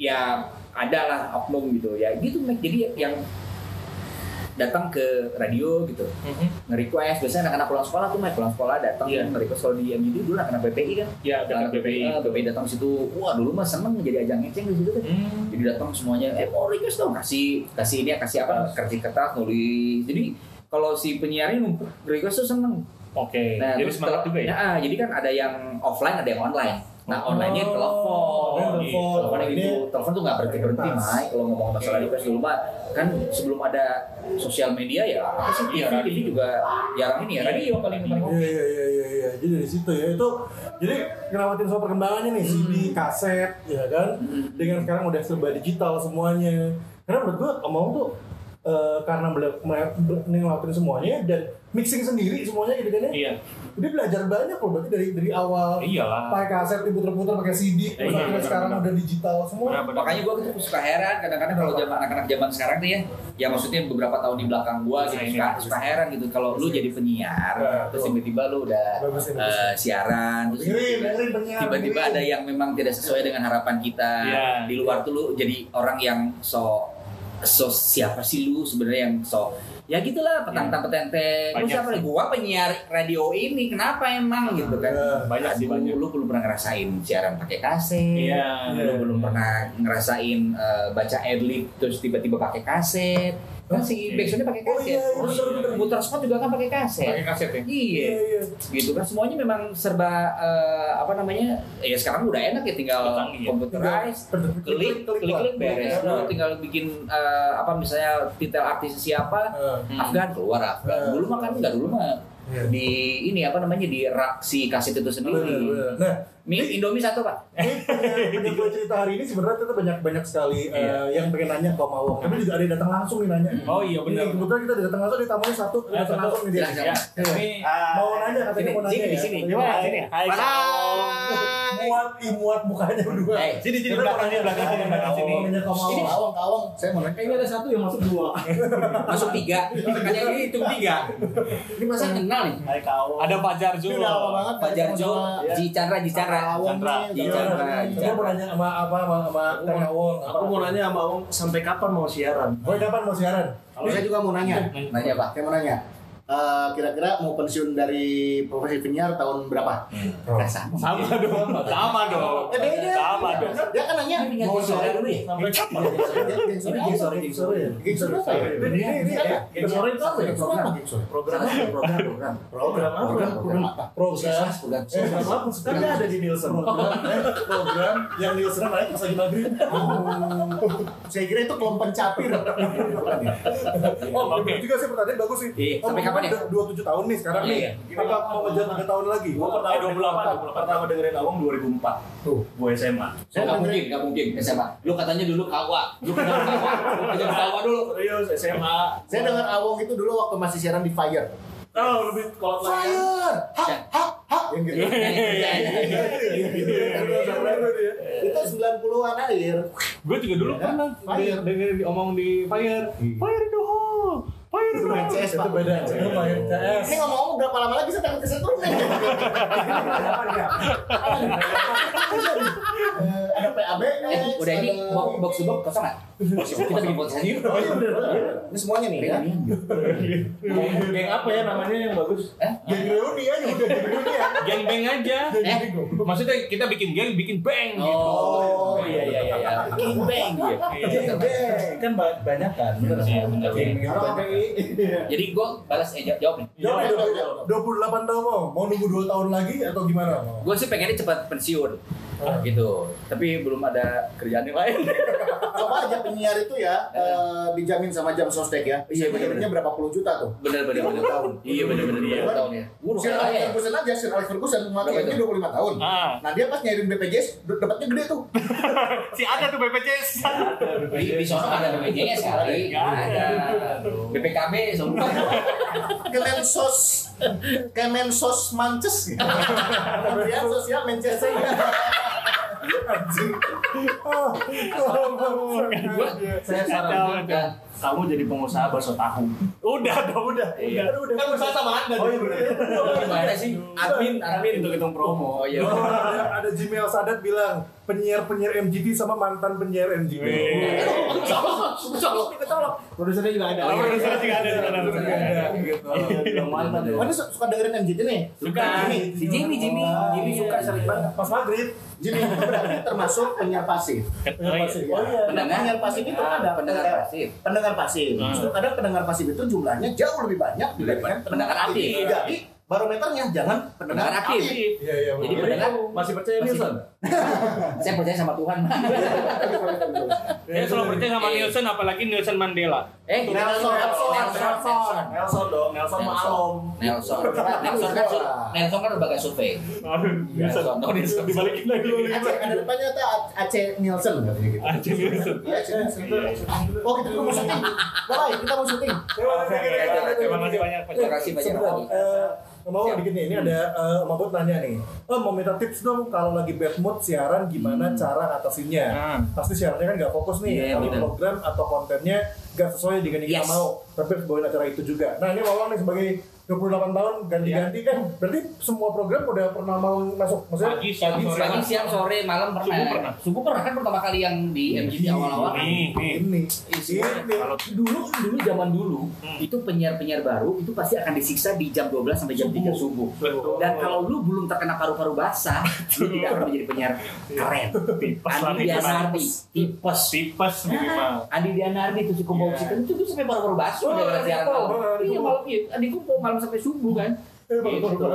ya ada lah oknum gitu ya gitu jadi yang datang ke radio gitu Mhm. nge-request biasanya anak-anak pulang sekolah tuh Mac pulang sekolah datang Iya. nge-request kalau di MGD dulu anak-anak BPI kan Ya anak dekat BPI. BPI, BPI datang situ wah dulu mah seneng jadi ajang ngeceng di situ kan Hmm. jadi datang semuanya eh mau request dong kasih kasih ini kasih apa kasih kertas nulis jadi kalau si penyiarnya numpuk request tuh seneng Oke. Nah, Jadi semangat juga ya. Nah, jadi kan ada yang offline, ada yang online. Nah, Oh, online-nya telepon. telepon. Teleponnya Ini gitu. Telepon tuh nggak berhenti berhenti. Mai. Kalau ngomong masalah request dulu mah, kan sebelum ada sosial media ya apa sih? Iya, TV, radio. TV juga jarang ini ya. Radio paling paling. Iya iya iya iya iya. Jadi dari situ ya itu jadi ngelawatin soal perkembangannya nih CD, kaset, ya kan. Hmm. Dengan sekarang udah serba digital semuanya. Karena menurut gua omong tuh eh, karena beliau ngelakuin semuanya dan mixing sendiri semuanya gitu kan ya. Iya. Dia belajar banyak loh berarti dari dari awal Iyalah. pakai kaset diputer-puter pakai CD terus Iya, benar, sekarang benar. udah digital semua. Benar-benar. Makanya gue tuh suka heran kadang-kadang kalau zaman anak-anak zaman sekarang tuh ya, ya maksudnya beberapa tahun di belakang gua gitu suka, suka heran gitu kalau lu jadi penyiar, Nah, terus tiba-tiba lu udah Bagus ini, bagus. eh, siaran, terus tiba-tiba, ada yang memang tidak sesuai dengan harapan kita Iya. di luar tuh lu jadi orang yang so so siapa sih lu sebenarnya yang so ya gitulah petantang petenteng lu Banyak siapa nih gua penyiar radio ini kenapa emang gitu kan Iya. Banyak sih, banyak. lu belum pernah ngerasain siaran pakai kaset Iya. lu belum pernah ngerasain eh, baca adlib terus tiba-tiba pakai kaset kan si Iya. backsoundnya pakai Oh, kaset iya, iya, bener-bener. muter spot juga kan pakai kaset Pakai kaset ya? iya Iya, iya. gitu kan semuanya memang serba eh, apa namanya ya sekarang udah enak ya tinggal Canggih ya. computerize klik klik klik beres lu tinggal bikin eh, apa misalnya titel artis siapa Heeh. Afgan keluar Afgan dulu mah kan nggak dulu mah Iya. di ini apa namanya di rak si kaset itu sendiri. Nah, mie Indomie satu pak ini pengen gue cerita hari ini sebenarnya kita banyak banyak sekali eh, yang pengen nanya ke Om Awong. Tapi juga ada yang datang langsung nih nanya. Oh iya benar. Ini kebetulan kita datang langsung ditamuin satu, Ya, datang satu. langsung nih dia. Ya, ini Mau nanya katanya mau nanya sini, ya. di sini. Gimana sini? Hai, Muat, imuat mukanya berdua. Eh, Sini sini belakang sini belakang sini belakang sini. Ini Awong. Kawang, kawang. Saya mau nanya. Ini ada satu yang masuk dua. masuk tiga kan yang ini hitung tiga ini masa kenal nih Hai kawang. Ada Fajar lama banget. Fajar Jo Ji Chandra Ji Chandra Chandra. nih, Iya, lama. Dia mau nanya sama apa sama sama Kang Awong. Aku mau nanya sama Om sampai kapan mau siaran? Boy kapan mau siaran? Kalau saya juga mau nanya. nanya pak Saya mau nanya. Eh, kira-kira mau pensiun dari profesi penyiar tahun berapa? Nggak sama Sama dong. Sama dong. Eh beda. Sama dong. Dia kan nanya Ini mau sore dulu ya? Geng sore, geng sore, geng sore. Ya? Ini ini ini sore itu apa ya? Sore? Program program program Program apa? Program, Program apa? program program Eh, program apa? Kan ada di Nielsen. program program yang Nielsen naik pas lagi maghrib. Saya kira itu kelompok capir. Bukan ya? Oh, juga sih pertanyaan bagus sih. Iya, Oh, sampai kapan ya? udah 27 tahun nih sekarang Iya, nih. iya. Apa mau ngejar 3 tahun lagi? Gua pertama Eh, 28, pertama dengerin Awang 2004. Tuh. Gua SMA. Saya nggak mungkin, nggak mungkin SMA. Lu katanya dulu kawa, lu kenal kawa, lu kenal kawa dulu. Serius SMA. Saya dengar Awong itu dulu waktu masih siaran di Fire. Oh, lebih kolot lagi. Fire! Hak, hak, hak! Yang gitu. Itu 90-an akhir. Gue juga dulu pernah Fire. dengerin diomong di Fire. Fire in the hole. Itu main. CS, Itu Pak. beda. Itu main CS. Ini ngomong-ngomong berapa lama lagi saya takut kesetrum nih. Eh, Ada PAB, Eh, udah ini box box kosong nggak? Kita bikin podcast yuk. Oh iya bener. Ini semuanya nih ya. Geng geng apa ya namanya yang bagus? Eh, Geng reuni aja udah geng reuni ya. Geng beng aja. eh, Maksudnya kita bikin geng, bikin bang gitu. Oh, iya iya iya iya. King Bang. Iya. Kan ba- banyak kan. Bener sih, bener. Geng gitu. Jadi gua balas eh jawab, jawab nih. Jawab Jawab, dua- jawab. 28 tahun mau mau nunggu 2 tahun lagi atau gimana? Gue sih pengennya cepat pensiun. Ah. gitu. Tapi belum ada kerjaan yang lain. Coba aja penyiar itu ya eh, dijamin sama jam sostek ya. Iya, Bisa bener, penyiarnya berapa puluh juta tuh. Bener bener bener tahun. Iya bener bener iya tahun ya. Sir Alex ya. Ferguson aja, Sir Alex Ferguson makanya itu? 25 tahun. Ah, Nah dia pas nyairin BPJS, dapatnya gede tuh. si ada tuh BPJS. Di, sono ada BPJS kali. Ada. BPKB semua. Kemensos, Kemensos Mances. Kementerian Sosial Manchester. Anjing. Oh, oh, Saya sarankan kamu jadi pengusaha bakso tahu. Udah dong, udah. Iya. udah. Kan usaha sama Anda. Oh iya. Admin, admin. Hitung-hitung promo. Oh iya. Oh, ada, ada Gmail Sadat bilang penyiar-penyiar MGT sama mantan penyiar MGT. Produsernya juga ada. Oh, iya. Produser juga ada, juga ada. Juga ada, gitu. Bilang mantan ya. Oh su- suka dengerin MGT nih? Suka. Si Jimmy, Jimmy, Jimmy suka sering banget. Pas maghrib. Jimmy itu berarti termasuk penyiar pasif. Oh, iya. Oh iya. Pendengar. Pendengar pasif itu ada pendengar pasif. Pendengar pasif. Hmm. Justru kadang pendengar pasif itu jumlahnya jauh lebih banyak dibandingkan pendengar aktif. Jadi barometernya jangan Pendengar pendengar aktif. aktif. Iya iya. Jadi benar. pendengar Masih percaya Masih- Nielsen? saya percaya sama Tuhan. Dia selalu percaya sama. Nielsen, apalagi Nielsen Mandela. Eh, Nelson, Nelson, Nelson, Nelson dong, Nelson Nelson. Nelson. Nelson kan sur- Nelson kan lembaga survei. Aduh, Nielsen. Nelson. Oh, Nelson. Dibalikin lagi. Ada depannya tuh Aceh Nielsen katanya gitu. Aceh Nielsen. Iya, Aceh Nielsen. Oh, kita mau syuting. Bye, kita mau syuting. Terima kasih banyak. Terima kasih banyak eh, mau dikit nih, ini ada eh, Mabot nanya nih. Oh, mau minta tips dong kalau lagi bad mood siaran gimana cara ngatasinnya? Nah. Pasti siarannya kan nggak fokus nih, Iya, kalau program atau kontennya nggak sesuai dengan yang kita Yes. mau. Tapi harus bawain acara itu juga. Nah ini Mawang nih sebagai 28 tahun ganti-ganti kan, berarti semua program udah pernah mau masuk, maksudnya Pagi, siang, sore. Pagi, siang, sore, malam pernah. Subuh pernah. Subuh pernah kan pertama kali yang di MGT awal-awal. kan? Nih, nih. ini, ini. Kalau Dulu, dulu zaman dulu, Hmm. itu penyiar-penyiar baru itu pasti akan disiksa di jam 12 sampai jam 3 subuh. Betul. Dan kalau lu belum terkena paru-paru basah, lu tidak akan menjadi penyiar keren. Tipes Andi tipes. Dianardi, tipes. tipes minimal. Andi Dianardi itu si kumpul Iya. itu tuh sampai paru-paru basah Oh, siaran malam. kumpul, Andi Iya malam iya, Andi kumpul malam sampai subuh kan. Eh, Gitu.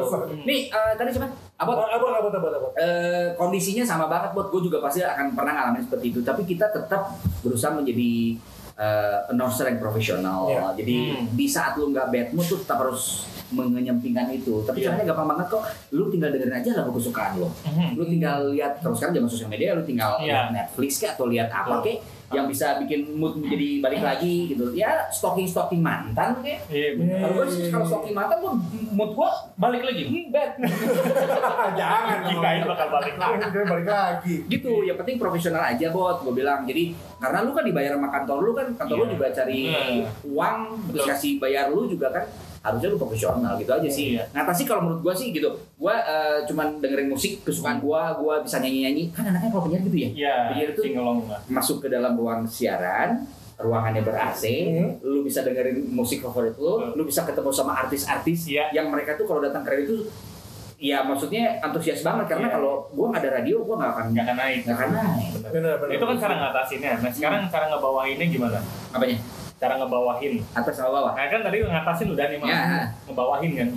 Nih, eh, tadi siapa? Abot Apa, apa, apa, apa, apa? eh, kondisinya sama banget buat gue juga pasti akan pernah ngalamin seperti itu tapi kita tetap berusaha menjadi eh, announcer yang profesional Iya. jadi Hmm. di saat lu nggak bad mood tuh tetap harus mengenyampingkan itu tapi Iya. caranya gampang banget kok lu tinggal dengerin aja lagu kesukaan lo Mhm. lu tinggal lihat terus sekarang zaman sosial media lu tinggal Iya. lihat Netflix kek atau lihat apa kek yang bisa bikin mood menjadi balik lagi gitu ya stalking stalking mantan Iya, benar. kalau gue sih kalau stalking mantan gue mood gue Balik lagi. hmm, bad Jangan. Jikain bakal balik lagi. Balik lagi. gitu yang penting profesional aja bot gue bilang jadi karena lu kan dibayar sama kantor lu kan kantor lu Iya. juga cari Hmm. uang terus Betul. kasih bayar lu juga kan harusnya lu profesional gitu aja sih Iya. ngatasi kalau menurut gue sih gitu gue eh, cuman dengerin musik kesukaan gue gue bisa nyanyi nyanyi kan anaknya kalau penyiar gitu ya Iya, Penyiar itu masuk ke dalam ruang siaran ruangannya ber AC, Hmm. lu bisa dengerin musik favorit lu, Hmm. lu bisa ketemu sama artis-artis Iya. yang mereka tuh kalau datang ke radio itu ya maksudnya antusias banget karena Iya. kalau gua nggak ada radio gua nggak akan Nggak akan naik. nggak akan naik Benar, benar. Itu kan cara ngatasinnya. Nah, sekarang cara ngebawahinnya gimana? apanya Cara ngebawahin. atas sama bawah Nah, kan tadi ngatasin udah nih, Mas. Ya. Ngebawahin kan.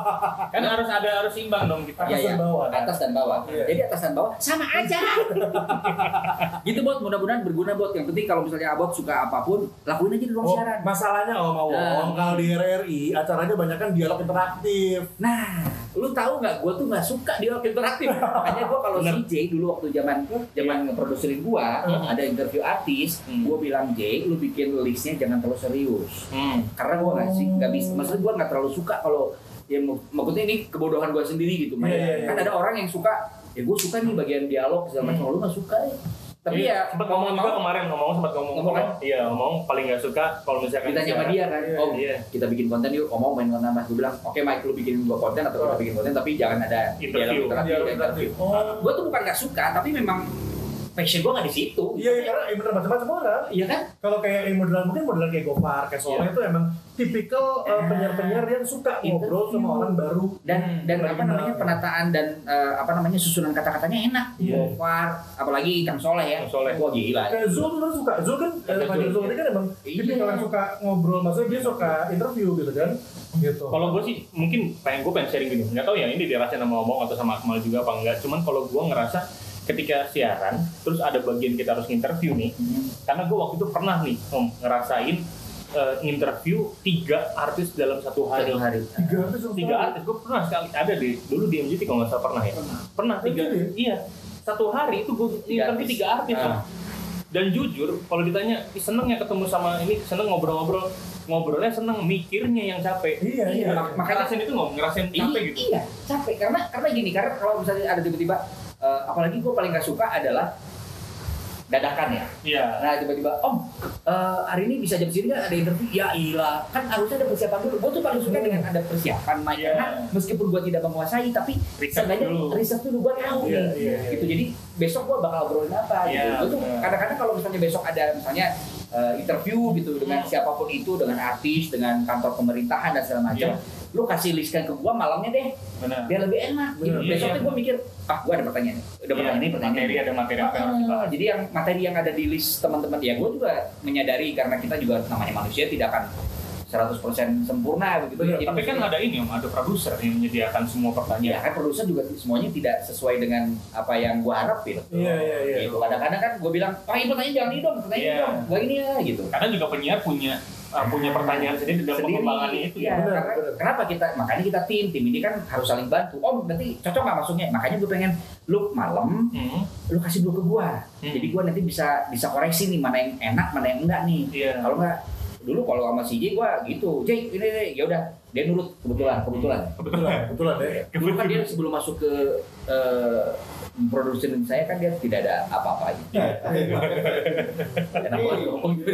kan harus ada harus imbang dong kita. Atas Iya, dan iya. bawah. atas dan bawah Iya. jadi atas dan bawah sama aja gitu bot mudah-mudahan berguna bot yang penting kalau misalnya abot suka apa pun lakuin aja di ruang Oh, siaran masalahnya oh mau Nah. kalau di RRI acaranya banyak kan dialog interaktif. Nah, lu tahu nggak? Gue tuh nggak suka dialog interaktif. Makanya gue kalau si dulu waktu zaman zaman ngeproduserin gue, Hmm. ada interview artis, Hmm. gue bilang J, lu bikin listnya jangan terlalu serius. Hmm. Karena gue nggak sih, nggak bisa. Maksudnya gue nggak terlalu suka kalau ya mak- maksudnya ini kebodohan gue sendiri gitu. Main. Iya, iya, iya. Kan ada orang yang suka, ya gue suka nih bagian dialog segala macam. Lu nggak suka ya. Tapi Iya, ya sempat ngomong juga kemarin ngomong sempat ngomong Ngomong kan? iya ngomong paling nggak suka kalau misalkan kita sama dia kan, Iya, oh iya. kita bikin konten yuk, oh mau main konten mas, gue bilang, oke Mike lu bikin gua konten atau kita bikin konten, tapi jangan ada Interview. dialog interaktif, Dialog ya, interview. Oh. gue tuh bukan nggak suka tapi memang passion gue nggak di situ Iya, iya karena eh, bener macam-macam orang. iya kan Kalau kayak yang modelan mungkin modelan kayak Gopar, kayak Soleh itu emang tipikal eh, penyiar-penyiar yang suka ngobrol Interview. sama orang baru. dan Hmm, dan apa namanya penataan dan eh, apa namanya susunan kata-katanya enak Iya. Gofar apalagi Kang Soleh ya Kang Soleh. wah gila Kayak Zul tuh kan suka, Zul kan, eh, Ada Fajar Zul. Zul ini kan emang Iya. tipikal yang suka ngobrol, maksudnya dia suka interview gitu kan. Gitu. Kalau gue sih mungkin pengen gue pengen sharing gini, nggak tahu ya ini dirasain sama ngomong atau sama Akmal juga apa enggak. Cuman kalau gue ngerasa ketika siaran, terus ada bagian kita harus interview nih, karena gue waktu itu pernah nih om ngerasain eh, interview tiga artis dalam satu hari. satu hari tiga artis Tiga artis, gue pernah sekali ada di dulu di MGT kalau nggak salah pernah ya. Pernah tiga, Really? iya satu hari itu gue Tiga interview tiga artis. Ah. Om. Dan jujur, kalau ditanya "Ih, seneng ya ketemu sama ini, seneng ngobrol-ngobrol, ngobrolnya seneng, mikirnya yang capek. Iya, iya. Mak- makanya itu nggak ngerasain Iya, capek gitu. iya capek karena karena gini karena kalau misalnya ada tiba-tiba eh, apalagi gue paling gak suka adalah dadakan ya Iya. Nah tiba-tiba, Om, eh, hari ini bisa jam segini nggak ada interview? Ya ilah, kan harusnya ada persiapan dulu. Gue tuh paling suka dengan ada persiapan, Mike. Iya. Karena meskipun gue tidak menguasai, tapi seenggaknya dulu. riset dulu gue tahu Iya, nih. iya, iya. Gitu. Jadi besok gue bakal obrolin apa gitu. Iya, Gue tuh kadang-kadang kalau misalnya besok ada misalnya eh, interview gitu dengan Hmm. siapa pun itu, dengan artis, dengan kantor pemerintahan dan segala macam. Iya. Lu kasih listkan ke gue malamnya deh, Benar. biar lebih enak. Gitu. Benar. Besoknya Iya. gue mikir, ah gue ada pertanyaan, udah Iya, pertanyaan ini, pertanyaan materi ini. ada materi apa yang harus Ah, dibahas. jadi yang materi yang ada di list teman-teman ya gue juga menyadari karena kita juga namanya manusia tidak akan 100% sempurna begitu. Bener, Jadi Tapi kan ada ini om, ada produser yang menyediakan semua Ya pertanyaan. kan produser juga semuanya tidak sesuai dengan apa yang gua harapin. Iya, iya, iya. Gitu. Kadang-kadang kan gua bilang, Pak ini pertanyaan jangan ini dong, pertanyaan ini Iya. dong, gua ini ya gitu. Karena juga penyiar punya uh, punya pertanyaan sendiri dalam Sendiri. pengembangan itu Iya, ya. Benar, karena- benar. kenapa kita makanya kita tim tim ini kan harus saling bantu. Om nanti cocok nggak masuknya? Makanya gue pengen lu malam Hmm, lu kasih dulu ke gua. Hmm. Jadi gua nanti bisa bisa koreksi nih mana yang enak mana yang enggak nih. Iya. Kalau nggak dulu kalau sama si J gua gitu, J ini ini ya udah dia nurut kebetulan kebetulan. Kebetulan, kebetulan ya. Dulu kan dia sebelum masuk ke eh, produksi saya kan dia tidak ada apa-apa gitu. Iya. Enak banget ngomong gitu.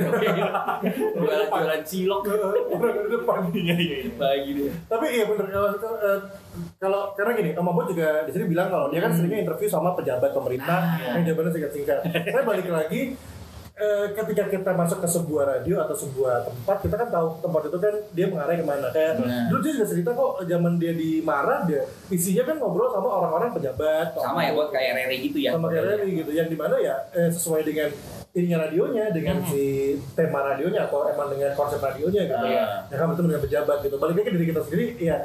Jualan-jualan cilok Orang di depan. Iya iya. iya. Tapi iya bener kalau eh, kalau karena gini, Om Abo juga di sini bilang kalau dia kan seringnya interview sama pejabat pemerintah Ah, yang jawabannya singkat-singkat. Saya balik lagi eh, ketika kita masuk ke sebuah radio atau sebuah tempat, kita kan tahu tempat itu kan dia mengarah ke mana. Kayak Benar. dulu dia juga cerita kok zaman dia di Marah dia isinya kan ngobrol sama orang-orang pejabat. Sama ya buat kayak Rere gitu ya. sama kayak Rally gitu yang di mana ya eh, sesuai dengan ininya radionya dengan Hmm. si tema radionya atau emang dengan konsep radionya gitu Ah. ya kan betul dengan pejabat gitu balik lagi ke diri kita sendiri ya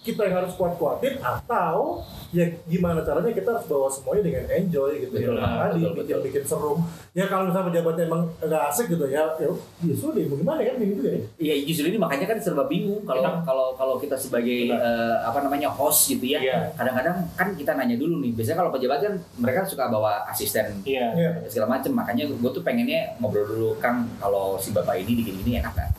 kita yang harus kuat-kuatin atau ya gimana caranya kita harus bawa semuanya dengan enjoy gitu Betul, ya tadi betul, bikin betul. bikin seru ya kalau misalnya pejabatnya emang nggak asik gitu ya ya ya sudah mau gimana kan gitu ya Iya justru ini makanya kan serba bingung kalau Kita- kalau kalau kita sebagai eh, apa namanya host gitu ya. Iya. Kadang-kadang kan kita nanya dulu nih. Biasanya kalau pejabat kan mereka suka bawa asisten Iya. ya segala macem. Makanya gue tuh pengennya ngobrol dulu Kang kalau si bapak ini bikin ini enak nggak?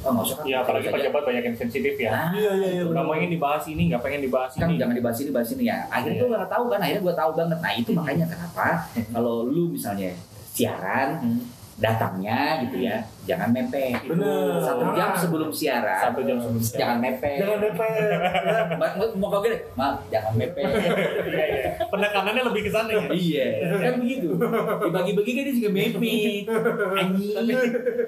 Oh Kang. Iya, apalagi pejabat banyak yang sensitif ya. Nah, iya iya iya Nggak mau ingin dibahas ini, nggak pengen dibahas kan ini. jangan dibahas ini bahas ini ya. Akhirnya Iya. gue nggak tahu kan. Akhirnya gue tahu banget. Nah itu makanya kenapa kalau lu misalnya siaran Hmm. datangnya gitu ya jangan mepet. Bener. Satu jam sebelum siaran. Satu jam sebelum siaran. Jangan mepet. jangan mepet Ma- ma- mau kau gini, ma jangan mepet. Iya iya. Penekanannya lebih ke sana ya. iya, kan begitu. Dibagi-bagi kan dia juga mepet. tapi,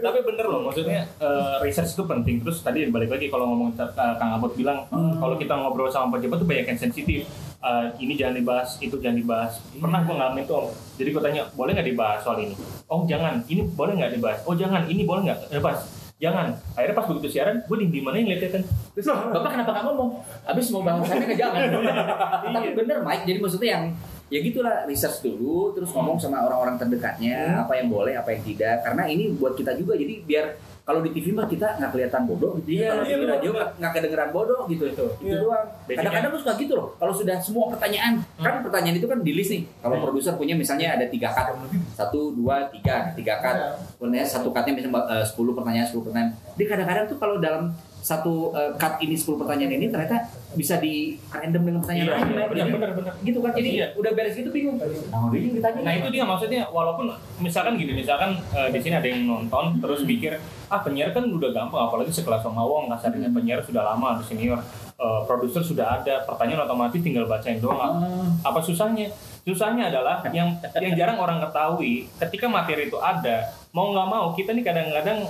tapi bener loh maksudnya eh, research itu penting terus tadi balik lagi kalau ngomong eh, Kang Abot bilang Hmm. kalau kita ngobrol sama pejabat tuh banyak yang sensitif Eh, ini jangan dibahas itu jangan dibahas pernah gue ngalamin tuh jadi gue tanya boleh nggak dibahas soal ini oh jangan ini boleh nggak dibahas oh jangan ini boleh nggak? Dibahas jangan. Akhirnya pas begitu siaran gue di mana yang ngeliatin Terus bapak kenapa nggak ngomong? Habis mau bahasannya ke jangan. Tapi bener Mike, jadi maksudnya yang ya gitulah research dulu, terus ngomong sama orang-orang terdekatnya apa yang boleh, apa yang tidak. Karena ini buat kita juga, jadi biar kalau di TV mah kita nggak kelihatan bodoh gitu ya. Kalau iya, di benar, radio nggak nggak kedengeran bodoh gitu itu. Itu Iya. doang. Kadang-kadang tuh suka gitu loh. Kalau sudah semua pertanyaan, kan pertanyaan itu kan di list nih. Kalau Hmm. produser punya misalnya ada tiga cut, satu, dua, tiga, tiga cut. Kemudian satu cutnya misalnya eh, 10 pertanyaan, 10 pertanyaan. Jadi kadang-kadang tuh kalau dalam satu eh, cut ini 10 pertanyaan ini ternyata bisa di random dengan pertanyaan Iya, lain. iya, Mike. benar, benar, benar. Gitu kan. Jadi Iya. udah beres gitu bingung. Nah, udah yang ditanya. Nah itu dia maksudnya walaupun misalkan gini misalkan eh, di sini ada yang nonton terus pikir ah penyiar kan udah gampang apalagi sekelas Om Awong kasarnya penyiar sudah lama udah senior eh, produser sudah ada pertanyaan otomatis tinggal bacain doang Ah, apa susahnya susahnya adalah yang yang jarang orang ketahui ketika materi itu ada mau nggak mau kita nih kadang-kadang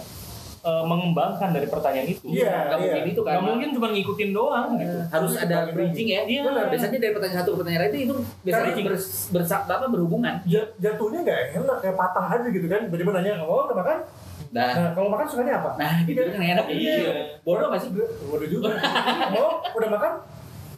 eh, mengembangkan dari pertanyaan itu Iya, nggak mungkin itu kan. nggak mungkin cuma ngikutin doang gitu harus ada bridging ya. Iya. Benar. Biasanya dari pertanyaan satu ke pertanyaan lain itu, itu biasanya bers, bersa- apa, berhubungan. Ja- jatuhnya nggak enak kayak patah aja gitu kan tiba-tiba nanya oh udah makan Nah, nah kalau makan sukanya apa nah gitu kan enak. Iya. Bodoh nggak sih? Waduh juga. Oh, udah makan?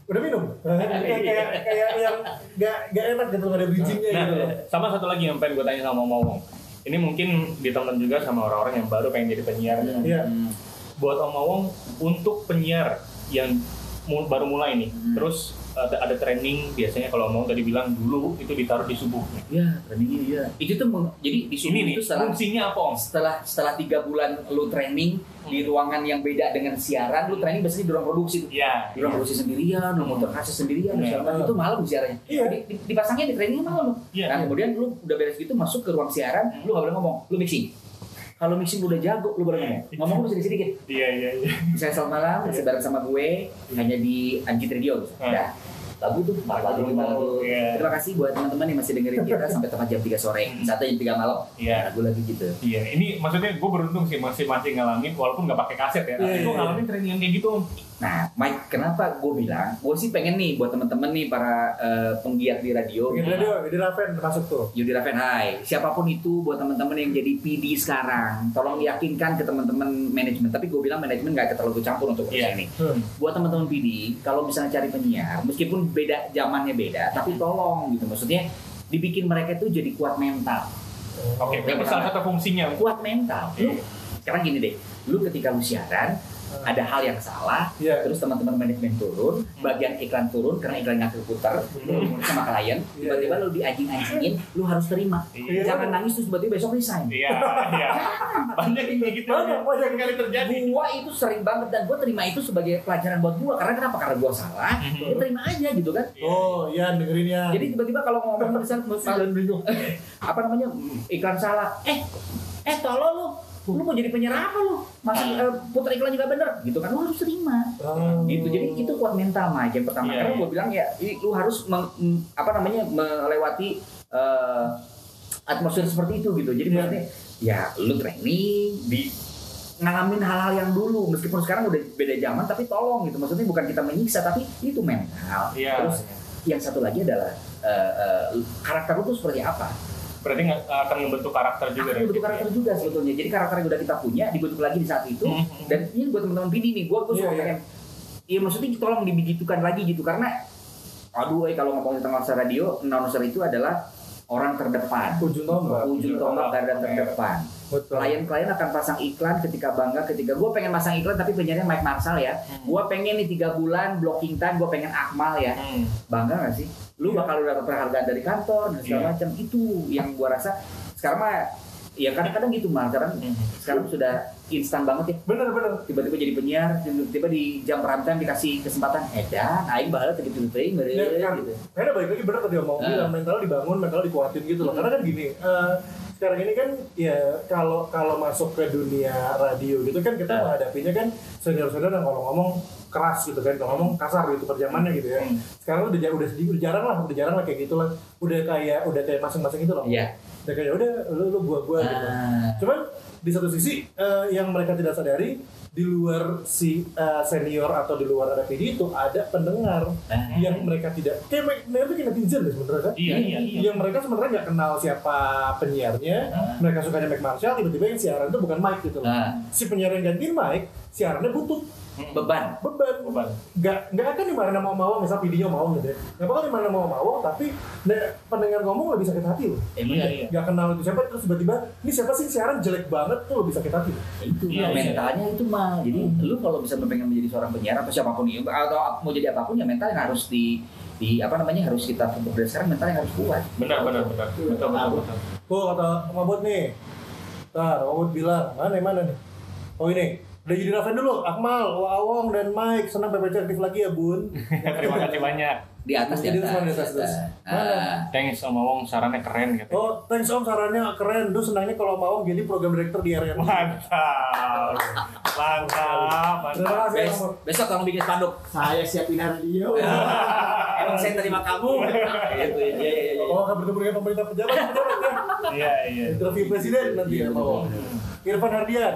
Udah minum? kayak kayak kayak yang gak, gak enak gitu nggak ada bridgingnya Nah, gitu loh. sama satu lagi yang pengen gue tanya sama Om Awong ini mungkin ditonton juga sama orang-orang yang baru pengen jadi penyiar Iya. Hmm. buat Om Awong untuk penyiar yang mu- baru mulai nih Hmm. terus ada, ada training biasanya kalau mau tadi bilang dulu itu ditaruh di subuh Ya, trainingnya iya. Itu tuh meng- jadi di subuh ini nih itu setelah fungsinya apa Om? setelah setelah tiga bulan lu training di ruangan yang beda dengan siaran, lu training biasanya di ruang produksi tuh. Ya, Di ruang produksi sendirian, lu motor kasus sendirian, Iya. segala macam. itu malam siarannya. Iya. Di- di- dipasangnya di trainingnya malam. Iya. Nah, kemudian lu udah beres gitu masuk ke ruang siaran, lu gak boleh ngomong, lu mixing. Kalau mixing lu udah jago, lu boleh ngomong. Ngomong lu sedikit-sedikit. iya, iya, iya. Misalnya selamat malam, masih bareng sama gue, hanya di Anjit Radio. gitu. Hmm. Lagu tuh, lagu, lagu. Iya. Terima kasih buat teman-teman yang masih dengerin kita sampai tepat jam 3 sore. Satu jam 3 malam. Iya. Lagu lagi gitu. Iya, ini maksudnya gue beruntung sih masih masih ngalamin walaupun nggak pakai kaset ya. Iya, Tapi gue iya. ngalamin training yang kayak gitu. Om. Nah, Mike, kenapa gue bilang? Gue sih pengen nih buat temen-temen nih para eh, penggiat di radio. Bikin radio, jadi Raven masuk tuh. Yudi Raven, hai. Siapa pun itu buat teman-teman yang jadi PD sekarang, tolong yakinkan ke teman-teman manajemen. Tapi gue bilang manajemen nggak terlalu campur untuk urusan Iya. ini. Hmm. Buat teman-teman PD, kalau misalnya cari penyiar, meskipun beda zamannya beda, tapi tolong gitu. Maksudnya dibikin mereka itu jadi kuat mental. Oke, berarti salah satu fungsinya. Kuat mental. Lu, sekarang gini deh, lu ketika lu siaran, ada hal yang salah, Iya. terus teman-teman manajemen turun, bagian iklan turun karena iklan nggak terputar, lu sama klien, tiba-tiba lu dianjing-anjingin, lu harus terima. Iya. Jangan nangis terus tiba-tiba besok resign. Iya, iya. Banyak yang gitu. Banyak, banyak. kali terjadi. Gua itu sering banget dan gua terima itu sebagai pelajaran buat gua karena kenapa? Karena gua salah, gua terima aja gitu kan. Oh, iya dengerin ya. Jadi tiba-tiba kalau ngomong misalnya apa namanya iklan salah, eh eh tolong lu lu mau jadi penyiar apa lu? Masih eh, putar iklan juga bener. Gitu kan lu harus terima. Oh. gitu. Jadi itu kuat mental mah yang pertama. Iya, karena iya. gue bilang ya lu harus meng- apa namanya melewati eh, atmosfer seperti itu gitu. Jadi Iya. maksudnya ya lu training di ngalamin hal-hal yang dulu. Meskipun sekarang udah beda zaman tapi tolong gitu. Maksudnya bukan kita menyiksa tapi itu mental. Iya. terus yang satu lagi adalah eh, eh, karakter lu tuh seperti apa Berarti nggak akan membentuk karakter juga. akan dari bentuk situ, karakter ya? juga sebetulnya jadi karakter yang udah kita punya dibentuk lagi di saat itu Hmm. dan ini buat teman-teman PD nih gue gue Iya, suka iya. pengen Iya maksudnya tolong dibegitukan lagi gitu karena aduh eh kalau ngomongin tentang announcer radio announcer itu adalah orang terdepan Ujung tombak. ujung tombak garda terdepan klien-klien akan pasang iklan ketika bangga ketika gue pengen pasang iklan tapi penyiarnya Mike Marshall ya gue pengen nih tiga bulan blocking time gue pengen Akmal ya Hmm. bangga gak sih? Lu bakal dapat penghargaan dari kantor dan segala Iya. macam itu yang gua rasa sekarang mah ya kadang-kadang gitu mah sekarang Hmm. sekarang sudah instan banget ya Bener bener. tiba-tiba jadi penyiar tiba-tiba di jam prime time dikasih kesempatan edan aing bahala gitu teuing Ya, meureun kan. gitu Karena balik lagi bener tadi omong Ah. bilang mental dibangun, mental dikuatin gitu loh. Karena kan gini, eh, sekarang ini kan ya kalau kalau masuk ke dunia radio gitu kan kita Ah. menghadapinya kan senior-senior yang kalau ngomong keras gitu kan, kalau ngomong kasar gitu perjamannya gitu ya. Hmm. Sekarang udah udah sedikit udah jarang lah, udah jarang lah kayak gitu lah. Udah kayak udah kayak masing-masing itu loh. iya Udah kayak udah lu lu gua gua gitu. Ah. Cuman di satu sisi eh, yang mereka tidak sadari di luar si eh, senior atau di luar ada PD itu ada pendengar Ah. yang mereka tidak kayak mereka kayak netizen deh sebenarnya kan Iya, iya, iya. yang mereka sebenarnya nggak kenal siapa penyiarnya mereka sukanya Mike Marshall tiba-tiba yang siaran itu bukan Mike gitu loh Ah. si penyiar yang gantiin Mike siarannya butut beban beban Beban. nggak nggak akan dimarahin sama mau misal video mau gitu ya nggak bakal dimarahin sama mau tapi nah, pendengar ngomong lebih sakit hati loh eh, Iya, bener. iya. nggak kenal itu siapa terus tiba-tiba ini siapa sih siaran jelek banget tuh lebih sakit hati itu Iya, iya. mentalnya itu mah jadi lu kalau bisa pengen menjadi seorang penyiar apa siapa pun itu atau mau jadi apa pun ya mental yang harus di di apa namanya harus kita sekarang mental yang harus kuat Benar, benar, benar. Betul, betul, betul. Tuh kata Mabot nih. Ntar Mabot bilang, mana mana nih? Oh ini, udah jadi Raven dulu. Akmal, Wawong, dan Mike. Senang PPC aktif lagi ya bun. Terima kasih banyak. di atas di Jadi atas, di atas, di atas. Ah. Thanks sama Wong sarannya keren gitu. Oh, thanks om sarannya keren. Duh senangnya kalau Mawong jadi program director di area. Mantap. Mantap, Terima mantap. kasih ya, Bes- besok tolong bikin spanduk Saya siapin radio. emang saya terima kamu gitu ya iya iya iya Oh, akan bertemu dengan pemerintah pejabat, pejabat ya. Iya, iya. Interview presiden nanti ya. Irfan Hardian.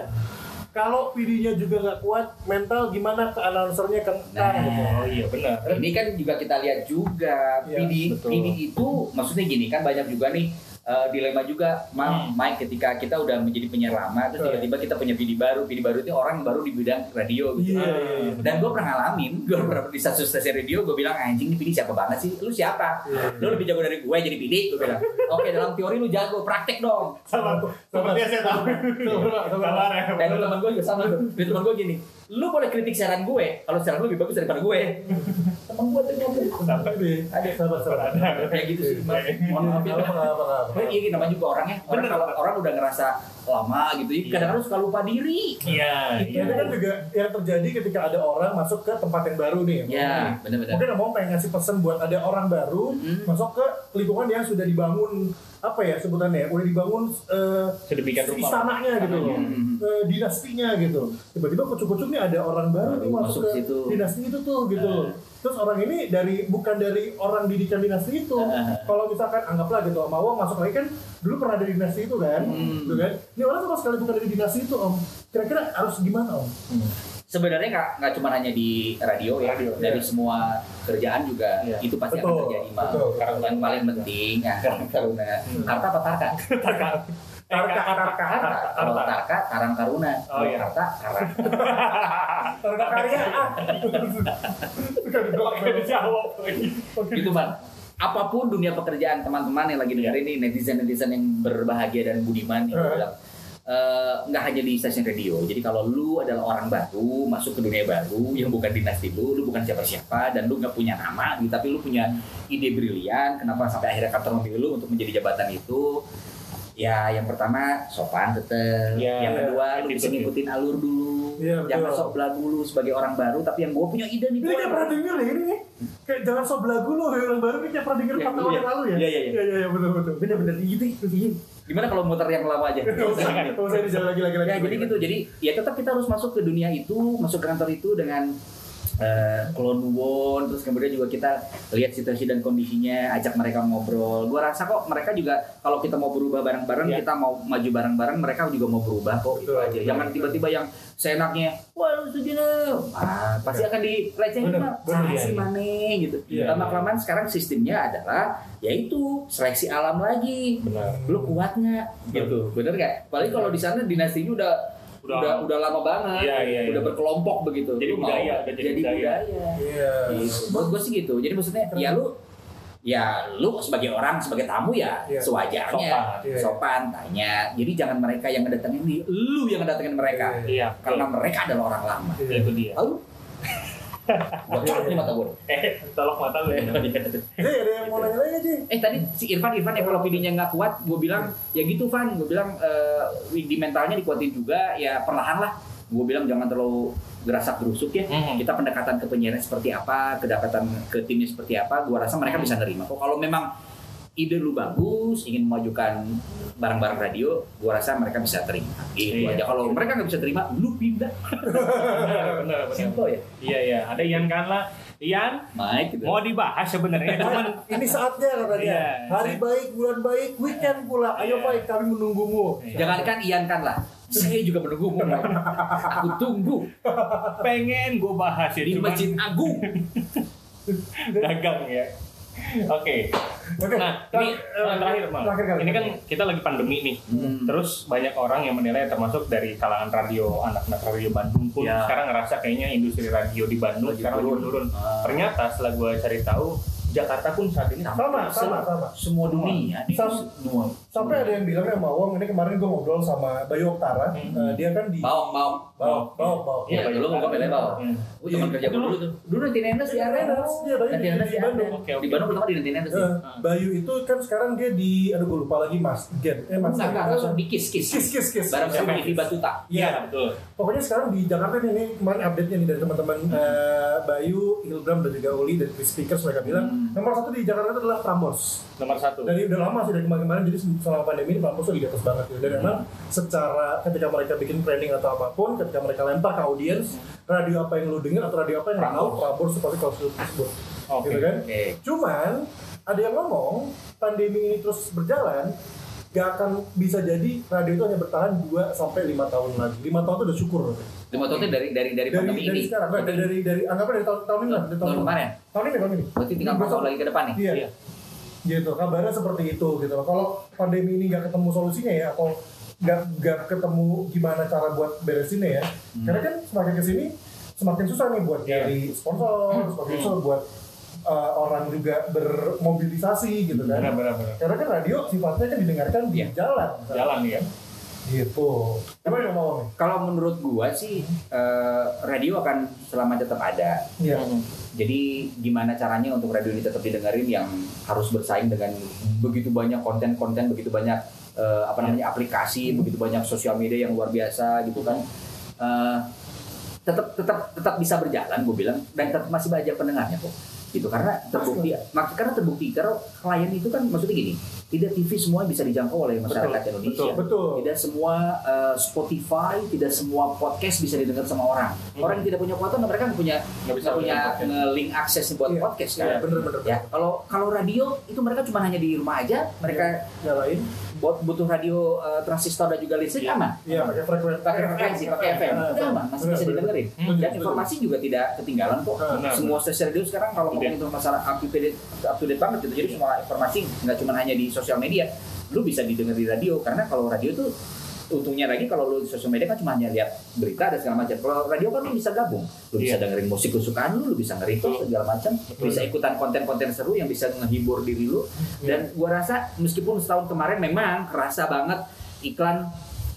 Kalau PD-nya juga nggak kuat, mental gimana ke announcernya kentang Nah. gitu. Oh iya benar. ini kan juga kita lihat juga PD betul. PD itu maksudnya gini kan banyak juga nih eh, dilema juga Mam, Hmm. Mike ketika kita udah menjadi penyiar lama terus tiba-tiba kita punya PD baru PD baru itu orang baru di bidang radio gitu. Iya, iya, iya. dan gue pernah ngalamin gue pernah di satu stasiun radio gue bilang anjing ini PD siapa banget sih? Lu siapa? Iya, lu lebih jago dari gue jadi PD gue bilang. Oke dalam teori lu jago praktek dong. Sabar. Sepertinya saya tahu. Ya. dan teman gue juga sama tuh. Teman gue gini lu boleh kritik siaran gue kalau siaran lu lebih bagus daripada gue teman gue tuh Sampai deh. Ada. Sabar, sabar. kayak gitu sih Mas. mohon maaf ya Apa, apa, apa, apa. Tapi iya namanya juga orangnya orang Bener. kalau orang udah ngerasa lama gitu Iya. kadang-kadang suka lupa diri Iya, iya. Itu kan juga yang terjadi ketika ada orang masuk ke tempat yang baru nih. ya benar-benar Mungkin ngomong pengen ngasih pesan buat ada orang baru Hmm. masuk ke lingkungan yang sudah dibangun apa ya sebutannya, udah dibangun eh, Sedemikian rupa. istananya gitu loh, Hmm. eh, dinastinya gitu. Tiba-tiba kucuk-kucuk nih ada orang baru nih masuk, masuk ke situ. dinasti itu tuh gitu. Terus orang ini dari bukan dari orang didikan dinasti itu. Ah. Kalau misalkan anggaplah gitu Om Awang masuk lagi kan dulu pernah dari dinasti itu kan, Hmm. gitu kan. Ini orang sama sekali bukan dari dinasti itu Om. Kira-kira harus gimana Om? Sebenarnya nggak nggak cuma hanya di radio ya Radio, dari iya. semua kerjaan juga Iya. itu pasti Betul, akan terjadi mal betul. yang paling penting ya karang taruna karta apa tarka Tarka. Tarka, Tarka. karta kalau Tarka. tarka karang taruna Oh, iya. karta karang Karena karya dijawab lagi. gitu bang apa pun dunia pekerjaan teman-teman yang lagi dengerin nih netizen netizen yang berbahagia dan budiman yang Eh. bilang eh, nggak hanya di stasiun radio. Jadi kalau lu adalah orang baru masuk ke dunia baru yang bukan dinasti lu lu bukan siapa-siapa dan lu nggak punya nama gitu tapi lu punya ide brilian kenapa sampai akhirnya kantor memilih lu untuk menjadi jabatan itu ya yang pertama sopan tetep Ya, yang kedua lu bisa ngikutin alur dulu Iya, betul. jangan sok belagu lu sebagai orang baru tapi yang gue punya ide nih Ini gua- kayak pernah denger ya ini nih. Kayak jangan sok belagu lo kayak orang baru kayak pernah denger Iya, 4 tahun iya. yang lalu ya. Iya, iya, iya. Iya iya iya betul betul. bener-bener gitu iya. gimana kalau muter yang lama aja Enggak usah, enggak usah dijalan lagi lagi lagi. ya jadi gitu jadi ya tetap kita harus masuk ke dunia itu masuk ke kantor itu dengan eh kelonduwon terus kemudian juga kita lihat situasi dan kondisinya ajak mereka ngobrol. Gua rasa kok mereka juga kalau kita mau berubah bareng-bareng Iya. kita mau maju bareng-bareng mereka juga mau berubah kok itu aja. betul, jangan tiba-tiba yang seenaknya wah lu setuju nih. Ah, pasti akan dilecehkan Bener, iya, sih iya. mana gitu. Iya, lama iya. kelamaan sekarang sistemnya adalah yaitu seleksi alam lagi. Benar. lu kuat nggak? Gitu bener nggak? Paling kalau di sana dinastinya udah Udah- udah udah, lama banget Iya, iya, iya. udah berkelompok begitu Jadi Lu mau budaya, udah jadi budaya. Iya. Gitu. buat gue sih gitu jadi maksudnya ya lu ya lu sebagai orang sebagai tamu ya Iya. sewajarnya Sopan. Iya. sopan tanya jadi jangan mereka yang ngedatengin nih lu yang ngedatengin mereka Iya. karena mereka adalah orang lama Iya. itu dia. tahu gua colok nih mata gue Eh, tolong mata lu. ya. Jadi ada yang mau nanya lagi sih? Eh tadi si Irfan Irfan ya kalau videonya nggak kuat, gue bilang ya gitu Van, gue bilang eh, di mentalnya dikuatin juga, ya perlahan lah. Gue bilang jangan terlalu gerasak gerusuk ya. Mhm. Kita pendekatan ke penyiaran seperti apa, kedekatan ke timnya seperti apa, gue rasa mereka bisa nerima. Kok kalau memang ide lu bagus, ingin memajukan barang-barang radio, gue rasa mereka bisa terima. Gitu Iya. aja. Kalau mereka nggak bisa terima, lu pindah. Benar, benar, benar. Simple ya. Iya, iya. Ada Ian Kanla. Ian, Mike gitu. mau dibahas sebenarnya, cuman Ini saatnya katanya. Iya. Hari baik, bulan baik, weekend pula. Ayo Iya. baik, kami menunggumu. Jangankan Ian kan lah. Saya juga menunggumu. Aku tunggu pengen gue bahas ya, di cuman Masjid Agung. dagang ya. Oke. Oke. Nah, ini eh, terakhir, Bang. Terakhir kali. Ini kan kita lagi pandemi nih. Hmm. Terus banyak orang yang menilai termasuk dari kalangan radio, anak-anak radio Bandung pun Ya. sekarang ngerasa kayaknya industri radio di Bandung Lagi sekarang turun. turun. Ah. Ternyata setelah gue cari tahu, Jakarta pun saat ini Sama, sama, sama. semua dunia nih Sama. semua Sampai ada yang bilang sama Wong, ini kemarin gue ngobrol sama Bayu Oktara. Hmm. Eh, dia kan di bau bau Bau, bau, bau. Iya, dulu gua pilih bau. Hmm. gue teman kerja gua dulu tuh dulu nanti nenes di arena Iya, Bayu nanti di, nenes di di Bandung. Di Bandung pertama di nanti ya Bayu itu kan sekarang dia di, aduh gue lupa lagi Mas Gen. Eh, Mas enggak enggak langsung di kiss kiss Kis, kis, kis. bareng Siapa sama kiss? Batuta Iya, betul. Pokoknya sekarang di Jakarta ini kemarin update-nya nih dari teman-teman eh, Bayu, Hilbram, dan juga Uli dari Chris Speakers mereka bilang Hmm. Nomor satu di Jakarta itu adalah Prambors. Nomor satu. Dari udah lama sih dari kemarin-kemarin jadi selama pandemi ini Prambors tuh di atas banget gitu. Dan memang secara ketika mereka bikin training atau apa pun, ketika mereka lempar ke audiens, radio apa yang lu dengar atau radio apa yang lu tahu, Prambors seperti kalau tersebut. Oke. Gitu kan? oke Cuman ada yang ngomong pandemi ini terus berjalan gak akan bisa jadi radio itu hanya bertahan 2 sampai 5 tahun lagi. 5 tahun itu udah syukur. lima tahun itu dari dari dari Dari pandemi dari ini sekarang, nah, dari dari dari anggapnya dari tahun tahun ini lah, dari tahun kemarin Tahun ini tahun ini. berarti tinggal empat tahun lagi ke depan nih Iya. Iya. Gitu, kabarnya seperti itu gitu loh. Kalau pandemi ini nggak ketemu solusinya ya atau nggak nggak ketemu gimana cara buat beresinnya ya. Karena kan semakin ke sini semakin susah nih buat Iya. cari sponsor, semakin susah buat uh, orang juga bermobilisasi gitu kan. Benar, benar, benar. Karena kan radio sifatnya kan didengarkan di Iya. jalan. Jalan ya. Gitu. Apa yang mau nih? kalau menurut gua sih eh, radio akan selama tetap ada Iya. Jadi gimana caranya untuk radio ini tetap didengerin yang harus bersaing dengan begitu banyak konten-konten, begitu banyak eh, apa namanya aplikasi, begitu banyak sosial media yang luar biasa gitu kan. Eh, tetap tetap tetap bisa berjalan gue bilang dan tetap masih banyak pendengarnya kok gitu. Karena terbukti mak- karena terbukti karena klien itu kan maksudnya gini tidak TV semua bisa dijangkau oleh masyarakat Betul, Indonesia. Betul. tidak semua eh, Spotify tidak semua podcast bisa didengar sama orang. Orang yang tidak punya kuota mereka nggak punya Nggak bisa punya nge-link akses buat Iya, podcast kan? Iya, bener-bener. ya kalau kalau radio itu mereka cuma hanya di rumah aja mereka nyalain. buat butuh radio eh, transistor dan juga listrik Iya. aman. Iya, pakai frekuensi. Pakai frekuensi, pakai FM, udah aman, masih bisa didengerin. Dan informasi juga tidak ketinggalan kok. Semua stasiun radio sekarang kalau ngomongin tentang masalah up to date, up to date banget gitu. Jadi semua informasi nggak cuma hanya di sosial media, lu bisa didengar di radio karena kalau radio tuh untungnya lagi kalau lu di sosial media kan cuma hanya lihat berita dan segala macam. Kalau radio kan lu bisa gabung, lu bisa Iya. dengerin musik kesukaan lu, lu bisa nge-repost segala macam, bisa ikutan konten-konten seru yang bisa menghibur diri lu. Dan gua rasa meskipun setahun kemarin memang kerasa banget iklan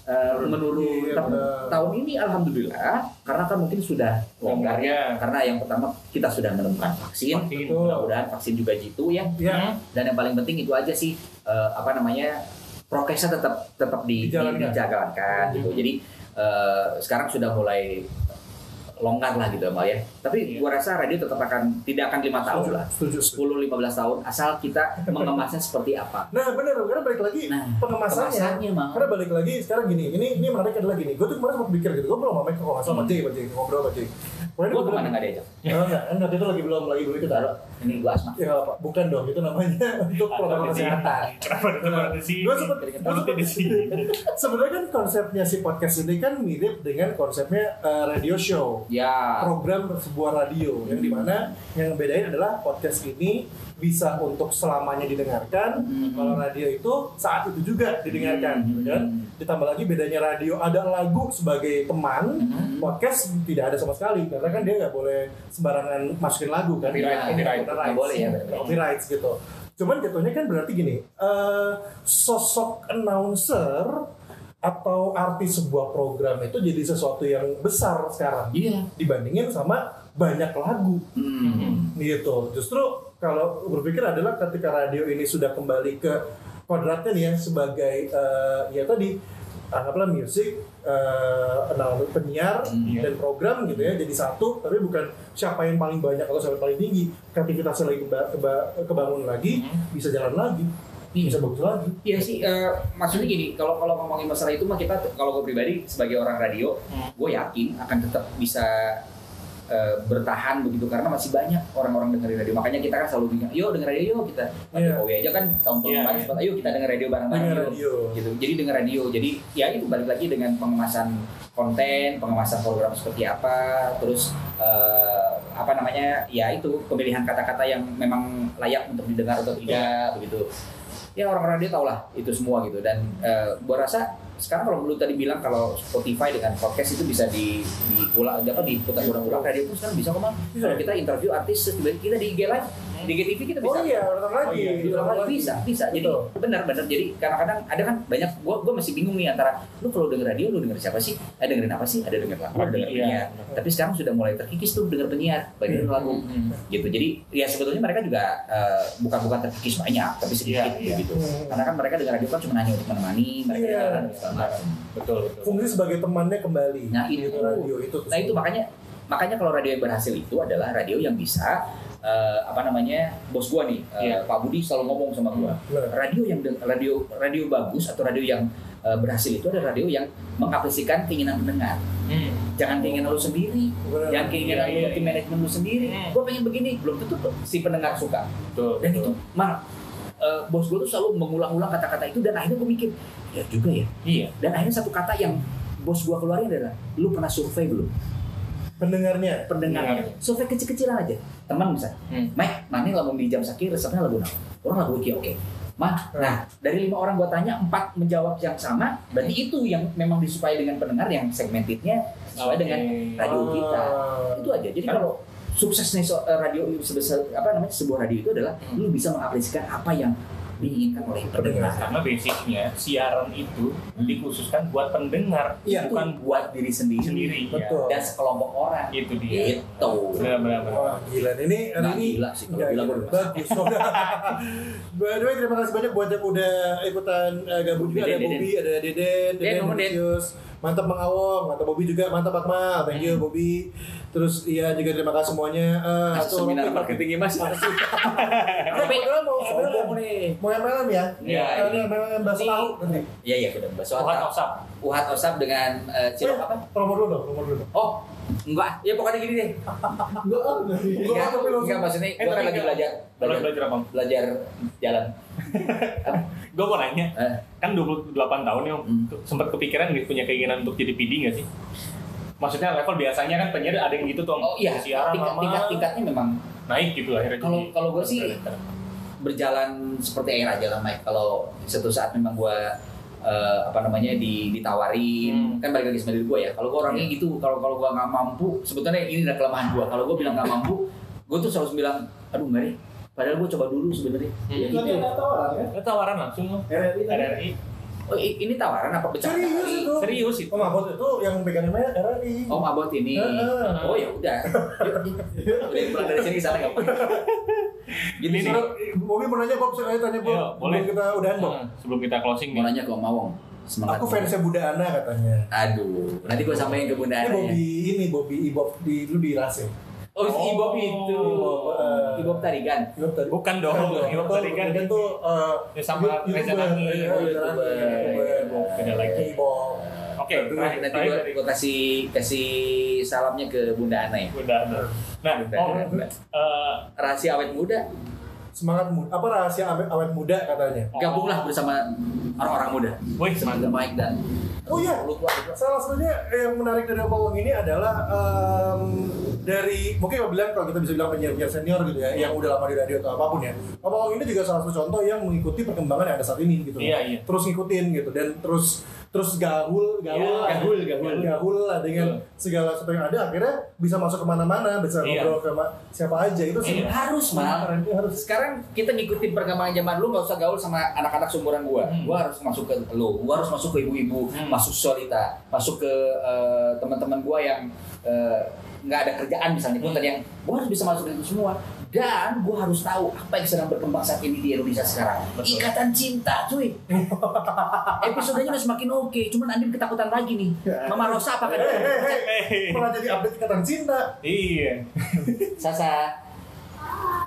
eh, menurun. Iya, Tapi benar. tahun ini alhamdulillah karena kan mungkin sudah longgar ya. Karena yang pertama kita sudah menemukan vaksin. Mudah-mudahan vaksin juga jitu ya. Iya. Dan yang paling penting itu aja sih eh, apa namanya prokesnya tetap tetap di, di- Dijalankan. dijalankan gitu. Jadi eh, sekarang sudah mulai longgar lah gitu Mbak ya. Tapi Iya. gua rasa radio tetap akan tidak akan lima tahun lah. Setuju. setuju. 10-15 tahun asal kita mengemasnya seperti apa. Nah benar, karena balik lagi Nah, pengemasannya. Karena balik lagi sekarang gini, ini ini menarik adalah gini. Gue tuh kemarin sempat pikir gitu, gue belum sama kalau nggak salah sama Jay, sama Jay ngobrol sama Jay. Gua ke mana nggak diajak? Oh, enggak, enggak, itu lagi belum lagi belum ikut ada. Ini gua asma. Ya apa, bukan dong, itu namanya untuk protokol sih? kesehatan. Kenapa teman di sini? Gue Mulutnya di sini. sebenarnya kan konsepnya si podcast ini kan mirip dengan konsepnya eh, radio show. Ya. program sebuah radio yang di mana yang bedain adalah podcast ini bisa untuk selamanya didengarkan Mhm. kalau radio itu saat itu juga didengarkan Mhm. gitu kan ditambah lagi bedanya radio ada lagu sebagai teman Mhm. podcast tidak ada sama sekali karena kan dia nggak boleh sembarangan masukin lagu kan Copyright, Ini copyright. Nggak boleh ya, copyright gitu cuman jatuhnya kan berarti gini eh, sosok announcer atau artis sebuah program itu jadi sesuatu yang besar sekarang Iya. dibandingin sama banyak lagu Hmm. gitu. Justru kalau berpikir adalah ketika radio ini sudah kembali ke kodratnya nih ya sebagai eh, ya tadi anggaplah musik, eh, announcer, penyiar Hmm. dan program gitu ya jadi satu tapi bukan siapa yang paling banyak atau siapa yang paling tinggi aktivitasnya lagi keba- keba- kebangun lagi bisa jalan lagi bisa bagus lagi Iya sih, eh, maksudnya gini, kalau kalau ngomongin masalah itu mah kita, kalau gue pribadi sebagai orang radio, Hmm. gue yakin akan tetap bisa eh, bertahan begitu karena masih banyak orang-orang dengerin radio. Makanya kita kan selalu bilang, yuk denger radio yuk kita. Pak Iya. Jokowi aja kan tahun-tahun Iya, kemarin iya. sempat, ayo kita denger radio bareng-bareng dengan yuk." radio gitu. Jadi denger radio. Jadi ya itu balik lagi dengan pengemasan konten, pengemasan program seperti apa, terus eh, apa namanya? Ya itu pemilihan kata-kata yang memang layak untuk didengar atau tidak begitu. Ya orang radio tau lah itu semua gitu dan eh, gua rasa sekarang kalau lu tadi bilang kalau Spotify dengan podcast itu bisa di diulang apa diputar ulang-ulang radio pun sekarang bisa kok Kalau ya? kita interview artis tiba-tiba kita di IG live di GTV kita oh bisa iya ulang lagi Oh iya, lagi bisa bisa jadi Betul. benar benar jadi kadang-kadang ada kan banyak gua gua masih bingung nih antara lu kalau denger radio lu denger siapa sih ada dengerin apa sih ada denger lagu ada denger Iya. penyiar tapi sekarang sudah mulai terkikis tuh denger penyiar bagian Iya. lagu gitu jadi ya sebetulnya mereka juga eh, bukan bukan terkikis banyak tapi sedikit Iya, iya. gitu Hmm. karena kan mereka denger radio kan cuma hanya untuk menemani mereka Iya. jalan segala macam. Betul, betul. fungsi sebagai temannya kembali Nah, itu. radio itu Nah itu makanya makanya kalau radio yang berhasil itu adalah radio yang bisa eh, apa namanya bos gua nih eh, Iya. Pak Budi selalu ngomong sama gua Benar. radio yang radio radio bagus atau radio yang eh, berhasil itu adalah radio yang mengapresiasikan keinginan pendengar Hmm. jangan keinginan lu sendiri Benar. jangan keinginan Iya, lu iya, tim manajemen lu sendiri Hmm. gua pengen begini belum tentu si pendengar suka Betul. dan itu mal eh, bos gua tuh selalu mengulang-ulang kata-kata itu dan akhirnya gua mikir ya juga ya Iya. dan akhirnya satu kata yang bos gua keluarin adalah lu pernah survei belum pendengarnya? Pendengarnya. Survei kecil-kecilan aja. Teman misalnya Hmm. Mike mana yang lagu di jam sakit resepnya lagu naon orang lagu iki oke. Mah, nah. dari lima orang gua tanya empat menjawab yang sama berarti itu yang memang disukai dengan pendengar yang segmentednya sesuai Oke. dengan radio kita. Itu aja. Jadi Kan- kalau suksesnya eh, radio sebesar apa namanya sebuah radio itu adalah Hmm. lu bisa mengapresiasikan apa yang diinginkan oleh pendengar Karena basicnya siaran itu dikhususkan buat pendengar, Iya. bukan buat diri sendiri, sendiri. Betul. dan sekelompok orang Ya. Itu dia. itu Benar-benar. Wah gila ini Nggak ini gila sih, kalau Nggak gila bagus. By the way terima kasih banyak buat yang udah ikutan uh, gabung juga ada Deden, Bobby, ada Deden, Den, Deden, nuhun, Den. Lucius. Mantap Mang Awong, mantap Bobby juga, mantap Akmal, thank you Bobby. Terus iya juga terima kasih semuanya. Eh, atur- seminar marketing mas Makasih. Tapi Padahal mau sombong nih. mau MLM ya? Iya, Eh, ini. MLM bahasa tahu nanti. Iya iya kita bahas soal Tuhan Osap. Uhat Osap dengan eh, cilok apa? Promo dulu dong, promo dulu. Oh enggak, ya pokoknya gini deh. Enggak, enggak. Enggak, tapi langsung. enggak maksudnya Eh, gue kan tapi lagi enggak. belajar belajar belajar belajar jalan. Gue mau nanya, Eh. kan 28 tahun ya, Om. Hmm. sempat kepikiran nggak punya keinginan untuk jadi PD nggak sih? Maksudnya level biasanya kan penyiar ada yang gitu tuh. Oh iya, siaran tingkat, lama, tingkat tingkatnya memang naik gitu akhirnya. Kalau- kalau gua sih- berjalan seperti air aja lah Mike. Kalau suatu saat memang gue apa namanya di, ditawarin Hmm. kan balik lagi sama diri gue ya. Kalau gue orangnya gitu, kalau kalau gue nggak mampu, sebetulnya ini adalah kelemahan gue. Kalau gue bilang nggak mampu, gue tuh selalu bilang, aduh nggak deh. Padahal gue coba dulu sebenarnya. Hmm. Ya, gitu. Tadi ada tawaran kan? Itu tawaran langsung Om. RRI. RRI. Oh ini tawaran apa bercanda? Serius itu. Serius itu. Oh, mabot itu yang pegang namanya RRI. Oh abot ini. Oh ya udah. Udah pulang dari sini ke sana nggak apa-apa. Gitu Ini sih. nih. Bobby mau nanya Bob, saya tanya Bob. Iya, boleh. Kita udahan Bob. Nah, sebelum kita closing Mau nih. nanya ke Om Mawong. Semangat. Aku fansnya Bunda Ana katanya. Aduh, nanti gue samain ke Bunda Ini Ana ya. Bobby ini Bobby Ibob di dulu di Rase. Oh, si Oh. Ibob itu. Ibob, eh. Ibob Tarigan. Ibob tadi. Bukan dong, Ibob tadi kan. Dia tuh eh, Ya, sama Reza Oh. YouTuber. Beda lagi. Ibob. Oke, Nanti, terakhir nanti gue kasih kasih salamnya ke Bunda Ana ya. Bunda. Nah, Bunda Ana. eh, Rahasia awet muda, Semangat muda. Apa rahasia awet, awet muda katanya? gabunglah bersama orang-orang muda. wih Semangat. Mike dan Oh iya, salah satunya yang menarik dari Opawong ini adalah em, dari mungkin Bapak bilang kalau kita bisa bilang penyiar-penyiar senior gitu ya, yang udah lama di radio atau apa pun ya. Opawong ini juga salah satu contoh yang mengikuti perkembangan yang ada saat ini gitu. Iya, iya. Terus ngikutin gitu dan terus terus gaul, gaul, Iya, gahul, gahul. gaul lah dengan segala sesuatu yang ada akhirnya bisa masuk ke mana-mana, bisa Iya. ngobrol sama siapa aja itu sih. Iya, harus, Mal. Harus. Sekarang kita ngikutin perkembangan zaman dulu nggak usah gaul sama anak-anak seumuran gua. Hmm. Gua harus masuk ke lo, gua harus masuk ke ibu-ibu, Hmm. masuk solita, masuk ke eh, teman-teman gua yang eh, nggak ada kerjaan misalnya pun Hmm. tadi yang gua harus bisa masuk ke itu semua. Dan gua harus tahu apa yang sedang berkembang saat ini di Indonesia sekarang. Betul. Ikatan cinta, cuy. Episodenya udah semakin oke, cuman Andin ketakutan lagi nih. Mama Rosa Hei, hei, hei. Hei. Pernah jadi update ikatan cinta. Iya. Sasa?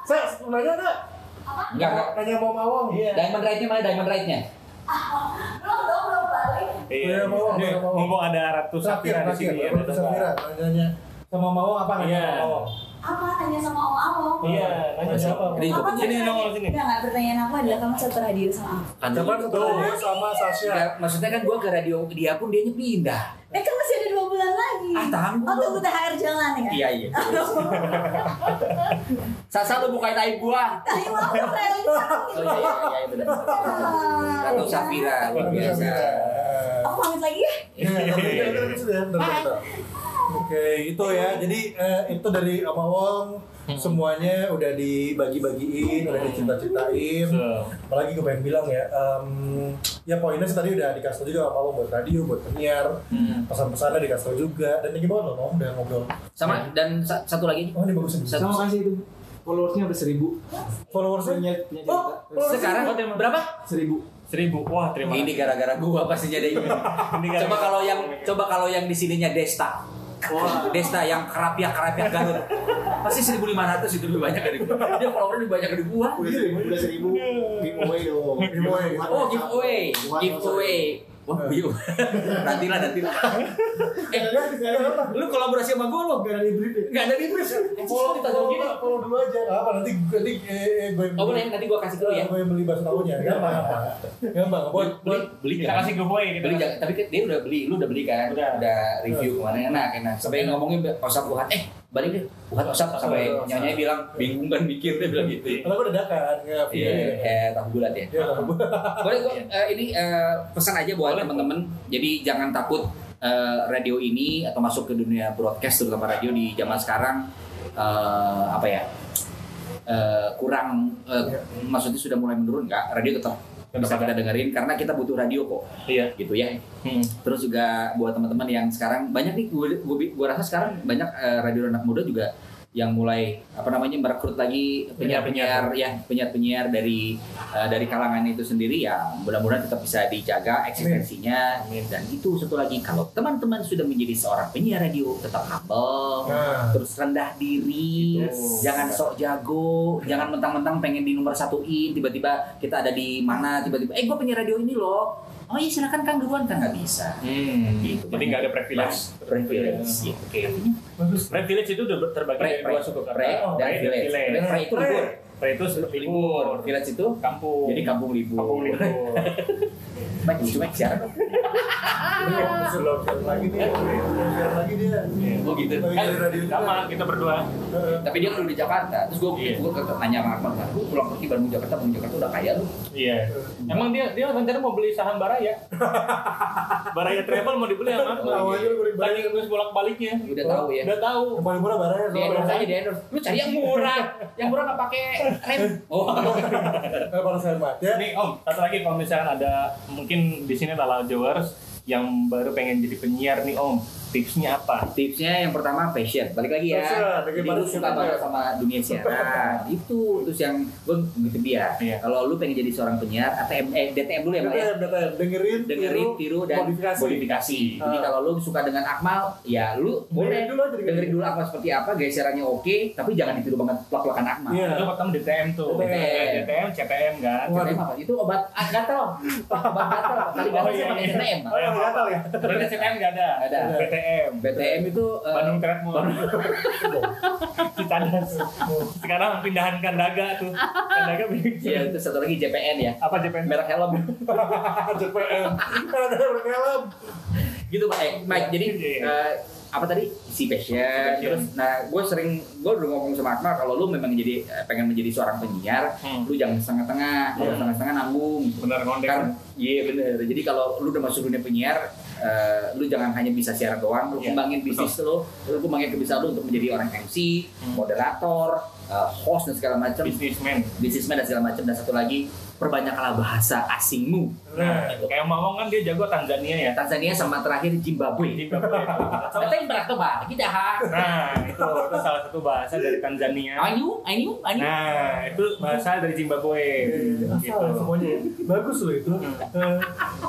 Saya nanya enggak? Enggak, enggak. Nanya mau mawang. Diamond Ride-nya mana Diamond Ride-nya? Belum dong, belum balik. Iya. Iya, mau, Nih, mau, mau. Mumpung ada Ratu Safira di sini ya. Nanya sama Mawang apa nanya Iya. sama Mawang? Apa tanya sama Om Awong? Iya, nanya siapa? Ini Apa Sini nongol sini. Enggak, enggak, pertanyaan aku adalah kamu satu radio sama aku. Kan satu radio sama Sasha? Enggak, maksudnya kan gua ke radio dia pun dia pindah. Eh kan masih ada bulan lagi. Ah, tanggung Oh, tunggu THR jalan ya? Iya iya. Sasa lu bukain aib gua. Ayo aku Relisa. Oh iya iya iya benar. Ratu Safira luar biasa. Aku pamit lagi ya. Iya, sudah, bentar. Oke, itu ya. Jadi eh, itu dari Amawong semuanya udah dibagi-bagiin, udah dicinta-cintain. So, Apalagi gue pengen bilang ya, em, ya poinnya sih tadi udah dikasih tau juga Amawong buat radio, buat penyiar, Hmm. pesan-pesannya dikasih tau juga. Dan tinggi banget loh, udah ngobrol. Sama dan sa- satu lagi. Oh ini bagus. Satu- Sama kasih itu followersnya udah seribu Followersnya? punya punya Oh, Sekarang berapa? seribu seribu. Wah, terima Ini gara-gara gua pastinya deh. Ini gara-gara- Coba kalau yang coba kalau yang di sininya Desta. Desta yang kerapiak kerapiak Garut. Pasti 1500 itu lebih banyak dari gua. Dia follower lebih banyak dari gua. Udah seribu, udah seribu giveaway dong. Giveaway. Oh giveaway, giveaway. Wah, bio. nantilah, nantilah. Eh, lu kolaborasi sama gue lo? Gak ada ya? Gak ada di bus. Follow, follow, follow dulu aja, nggak apa nanti nanti eh, eh, gue Oh boleh, nanti gue kasih dulu ya. gue beli bakso tahunya, gampang gampang, gampang. Buat Beli, buat beli Kita kasih giveaway kita. Beli jangan, tapi kan dia udah beli, lu udah beli kan? Udah. review kemarin enak enak. Sampai ngomongin Osap Uhat, eh balik deh, Uhat Osap sampai nyonya bilang bingung kan mikir dia bilang gitu. Kalau gue dadakan nggak Iya, eh tahu bulat ya. Iya, tahu. Boleh gue ini eh, pesan aja buat teman-teman. Jadi jangan takut eh, radio ini atau masuk ke dunia broadcast terutama radio di zaman sekarang eh, apa ya eh, kurang eh, maksudnya sudah mulai menurun nggak? Radio tetap bisa kita dengerin karena kita butuh radio kok Iya. gitu ya. Hmm. Terus juga buat teman-teman yang sekarang banyak nih gue gue rasa sekarang banyak eh, radio anak muda juga yang mulai apa namanya merekrut lagi penyiar-penyiar ya penyiar-penyiar dari eh, dari kalangan itu sendiri ya mudah-mudahan tetap bisa dijaga eksistensinya Amin. dan itu satu lagi kalau teman-teman sudah menjadi seorang penyiar radio tetap humble Nah. terus rendah diri Yes. jangan sok jago jangan mentang-mentang pengen di nomor satuin tiba-tiba kita ada di mana tiba-tiba eh gue penyiar radio ini loh oh iya silakan kang duluan kan nggak bisa Hmm. Gitu. Jadi nggak ada privilege. privilege gitu. Oke. Privilege itu udah terbagi Pre, dari dua suku kata. pre Oh, dan pre village. village. Pre itu libur. Pre itu libur. libur. Village itu Kampung. jadi kampung libur. Kampung libur. Baik, cuma siaran. Belum lagi siaran lagi dia. Oh gitu. Kan, juga. Sama kita berdua. Tapi dia udah di Jakarta. Terus gue Iya. gue tanya sama Akmal, kan, lu pulang pergi Bandung Jakarta, Bandung Jakarta udah kaya lu. Iya. Emang dia dia rencana mau beli saham Baraya. Baraya Travel mau dibeli sama beli Baraya. Lagi terus bolak-baliknya. Udah tahu ya. Udah tahu. Yang paling murah barangnya Di endorse aja di endorse. Lu cari yang murah, yang murah nggak pakai rem. Oh, para sahabat ya. Nih Om, satu lagi kalau misalkan ada mungkin di sini Lala Jowers yang baru pengen jadi penyiar nih Om, tipsnya apa? tipsnya yang pertama passion. Balik lagi ya. Passion, Jadi lu suka banget sama dunia siaran. Itu terus yang gue gitu dia. Iya. Kalau lu pengen jadi seorang penyiar, ATM eh DTM dulu ya, Pak ya. DTM, DTM, dengerin, dengerin, tiru, dan modifikasi. modifikasi. Jadi Ah. kalau lu suka dengan Akmal, ya lu boleh Dengerin dulu aja, dengerin. dengerin dulu Akmal seperti apa, geserannya oke, tapi jangan ditiru banget plak-plakan Akmal. Iya. Itu pertama DTM tuh. DTM. DTM, CTM kan. Waduh. CTM apa? Itu obat ah, gatal. obat gatal. Kali gatal Oh, iya, pakai iya. Oh, yang gatal ya? Berarti CTM nggak ada. Ada. BTM. BTM itu eh, Bandung Treadmill. Cicadas. Sekarang pindahan Kandaga tuh. Kandaga Iya, itu satu lagi JPN ya. apa JPN? Merek helm. JPM. Ada berkelem. gitu Pak. Eh, Mike, jadi Iya. eh, apa tadi si passion, passion. terus nah gue sering gue udah ngomong sama Akmal kalau lu memang jadi eh, pengen menjadi seorang penyiar Hmm. lu jangan setengah-tengah kalau Hmm. setengah-tengah nanggung Bener ngondek. kan iya bener jadi kalau lu udah masuk dunia penyiar eh, lu jangan hanya bisa siaran doang lu Iya, kembangin bisnis lu lu kembangin kebiasaan lu untuk menjadi orang MC Hmm. moderator eh, host dan segala macam Businessman. businessman dan segala macam dan satu lagi perbanyaklah bahasa asingmu Nah, Kayak Mamong kan dia jago Tanzania ya. Tanzania sama terakhir Zimbabwe Zimbabwe. Kita yang berat tuh pak, kita ha. Nah, itu, itu salah satu bahasa dari Tanzania. Ayu, ayu, ayu. Nah, itu bahasa dari Zimbabwe. Asal Gitu. semuanya ya. Bagus loh itu. Eh,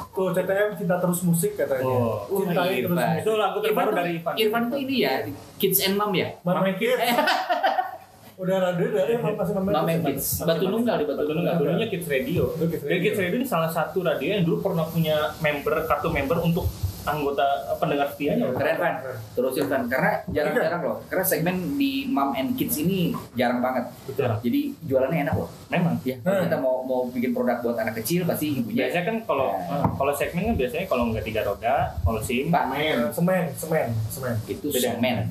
Tuh CTM cinta terus musik katanya. Oh. Cintai terus Irfan. musik. Itu lagu terbaru dari Ivan. Irfan tuh ini ya, Kids and Mom ya. Mama Kids. Udah radio dari emang masih Mama Mama Kids. Kids. Batu Nunggal di Batu Nunggal. Dulunya Kids Radio. Dan Radio. Kids Radio ini salah satu radio yang dulu pernah punya member, kartu member untuk anggota eh, pendengar setianya. Keren Van. Terus Irfan, karena jarang-jarang loh. Karena segmen di Mom and Kids ini jarang banget. Betul. Jadi jualannya enak loh. Memang. Ya, kalau kita mau mau bikin produk buat anak kecil pasti ibunya. Biasanya kan kalau Ya. eh, kalau segmen kan biasanya kalau nggak tiga roda, kalau SIM, Pak, Eh, Semen, semen, semen. itu Beda. semen.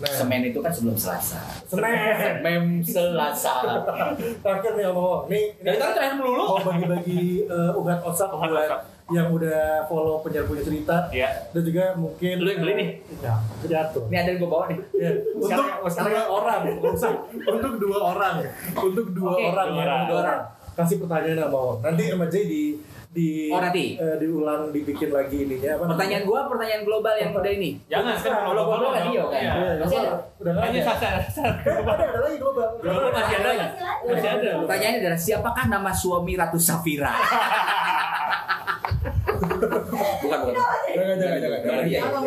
Nah. Semen itu kan sebelum Selasa. Semen. Mem Selasa. Terakhir nih ngomong, nih Dari tadi terakhir melulu. mau bagi-bagi eh, ugat osak buat yang udah follow penyiar punya cerita ya dan juga mungkin Lu yang beli nih? ya jatuh Ini ada yang gue bawa nih. Ya, untuk Sekarang- sekarang- dua orang, untuk dua orang, untuk dua orang, dua ya, orang. dua orang. Kasih pertanyaan sama Om. Nanti sama Jay di di Oh, nanti? eh, diulang dibikin lagi ininya apa Pertanyaan gua pertanyaan global yang udah ini. jangan kan Kalau kalau global kan iya, kan? Iya. Masih ada? udah Hanya ada. sasar sasar. Eh, ada lagi global. Global masih ada? Masih ada. Pertanyaannya adalah siapakah nama suami Ratu Safira? bukan bukan. Jangan jangan jangan. Global aja. Apa.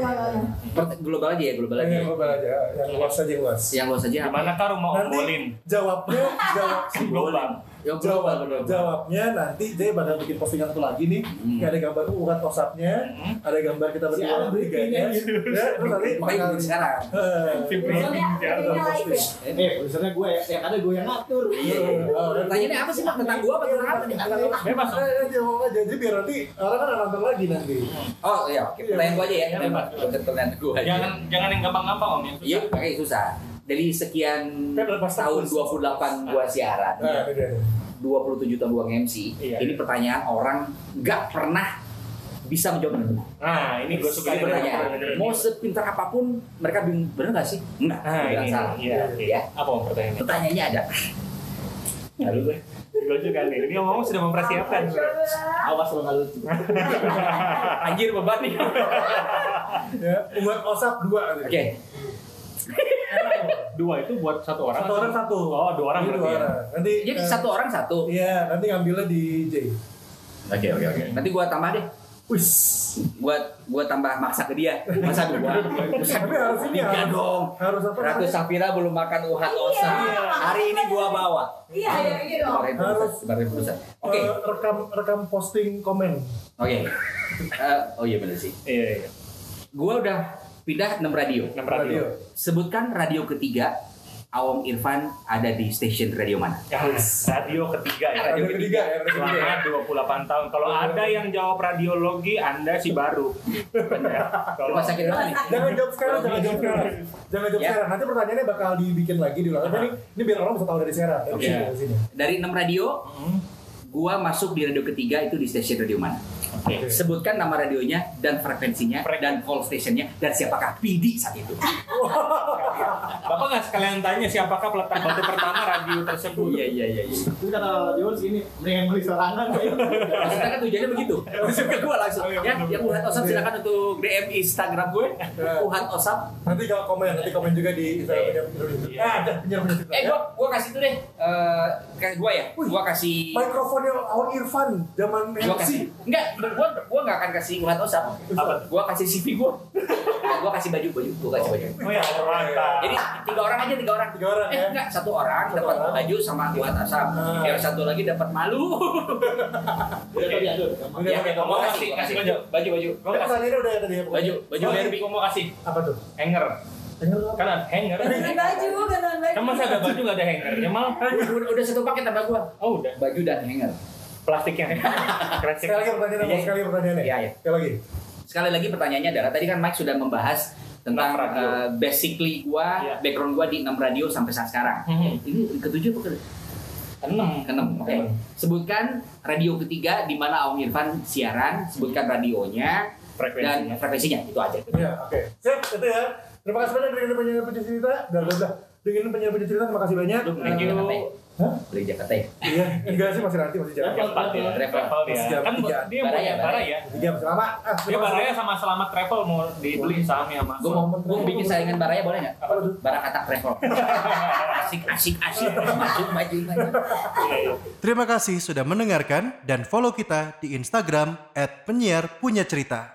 Pert- Global aja ya, global aja. Yang global aja, yang luas aja luas. Yang luas aja. Di mana kah rumah Om Nanti Bolin? jawabnya jawab Global. Yang jawab global. jawabnya nanti Jay bakal bikin postingan satu lagi nih Hmm. kayak ada gambar urat osapnya Hmm. ada gambar kita berdua bertiganya ya terus nanti Makanya bakal bikin sekarang. Eh, live ya. Eh, tulisannya gue ya, yang ada gue yang ngatur. Oh, nanti- Pertanyaannya apa sih Pak? Tentang gua apa tentang apa nih? Bebas. Om. Eh, eh, jawab aja jadi biar nanti orang kan nonton lagi nanti Oh iya, pertanyaan gua aja ya. Bebas. Pertanyaan gua aja. Jangan jangan yang gampang-gampang Om Iya, makanya susah. Dari sekian Kan lepas tahun tahun. 28 gua siaran, ini dia 27 tahun gua MC, Iya. ini pertanyaan orang nggak pernah bisa menjawab benar. Nah, ini gue suka Ini nih, pertanyaan. bener-bener. Mau sepintar apa pun, mereka bingung bener nggak sih? Enggak. Nah, ini. salah. Iya, oke. Ya. Apa pertanyaannya? Pertanyaannya ada. Lalu gue. Gue juga nih. Ini ngomong sudah mempersiapkan. Awas lo nggak lucu. Anjir beban nih. ya umat osap dua. Oke. Dua itu buat satu orang. satu orang satu Oh, dua orang Ini berarti dua ya. orang nanti Jadi eh, satu orang satu. iya nanti ngambilnya di Jay Oke oke oke. Nanti gua tambah deh. wis Gua gua tambah maksa ke dia. Masa dua. Masa tapi harus ini harus dong. harus apa Ratu? Safira belum makan uhat osa. Iya. Hari ini gua bawa. Iya, iya, gitu dong. Kemarin Harus. pusat, kemarin pusat. Oke. Eh, rekam rekam posting komen Oke. Eh, oh iya benar sih. Iya, iya. Gua udah pindah 6 radio. Enam radio. radio Sebutkan radio ketiga Awong Irfan ada di stasiun radio mana? Ya, radio ketiga ya. Radio ketiga ya, radio ketiga. Selama 28 tahun. Kalau ada yang jawab radiologi, Anda sih baru. Kalau Rumah sakit mana nih? Jangan jawab sekarang, jangan jawab sekarang. Jangan jawab Ya. sekarang. Nanti pertanyaannya bakal dibikin lagi diulang. Ini, ini biar orang bisa tahu dari Sera. Dari Oke. sini, dari sini. Dari 6 radio, gua masuk di radio ketiga itu di stasiun radio mana? Oke. Sebutkan nama radionya dan frekuensinya Frek- dan call stationnya dan siapakah PD saat itu. Bapak nggak sekalian tanya siapakah peletak batu pertama radio tersebut? Iya iya iya. iya. Terus kata Dion sini, mendingan beli serangan Maksudnya kan tujuannya begitu. Masuk ke gua langsung. Ya, yang Uhat Osap silakan untuk DM Instagram gue. Uhat Osap. Nanti kalau komen, nanti komen juga di Instagram. Iya. Ah. Eh gua gua kasih tuh deh. Eh kayak gua ya. Gua kasih Mikrofonnya Awang Irfan zaman gua kasih enggak gua gua enggak akan kasih Uhat Osap. Apa? Gua kasih CV gua. Nah, gua kasih baju baju, gua kasih baju. Oh ya, mantap. Jadi tiga orang aja tiga orang. Tiga orang, eh, ya? enggak satu orang Satu dapat orang. baju sama Uhat Osap. Ah. Yang satu lagi dapat malu. Udah tadi ada. Udah, Ya, udah. kasih kasih baju baju baju. Gua Ini kasih pertanyaannya udah tadi ya. Baju baju Oh, derby. gua mau kasih Apa tuh? Hanger. Kan ada hanger. Ganti baju, ganti baju. Kan ada baju nggak ada hangernya mal? Udah, udah satu paket tambah gua. Oh udah. Baju dan hanger. Plastiknya. Kresek. Sekali lagi pertanyaannya, Iya. sekali lagi pertanyaannya. Iya, iya. Sekali lagi. Sekali lagi pertanyaannya adalah tadi kan Mike sudah membahas tentang Enam eh, basically gua, Iya. background gua di 6 radio sampai saat sekarang. Mhm. Ini ketujuh apa ke Enam. keenam? Oke. Sebutkan radio ketiga di mana Aung Irfan siaran, sebutkan radionya Frekuensinya. dan frekuensinya itu aja. Iya, oke. Siap, itu ya. Terima kasih banyak dengan penyiar penyiar cerita. Dan udah dengan penyiar penyiar cerita, terima kasih banyak. Lu beli Eh, Jakarta ya? Hah? Beli Jakarta ya? Iya, enggak sih masih nanti masih jalan. Empat ya. Travel jam Kan tiga. dia mau Baraya, baraya. Tiga masih lama. Ah, Dia baraya sama selamat travel mau dibeli sahamnya sama. Gue mau, mau bikin saingan Baraya boleh nggak? Apa tuh? Barakata Travel. asik, asik, asik. Maju, maju, maju. Terima kasih sudah mendengarkan dan follow kita di Instagram @penyiar punya cerita.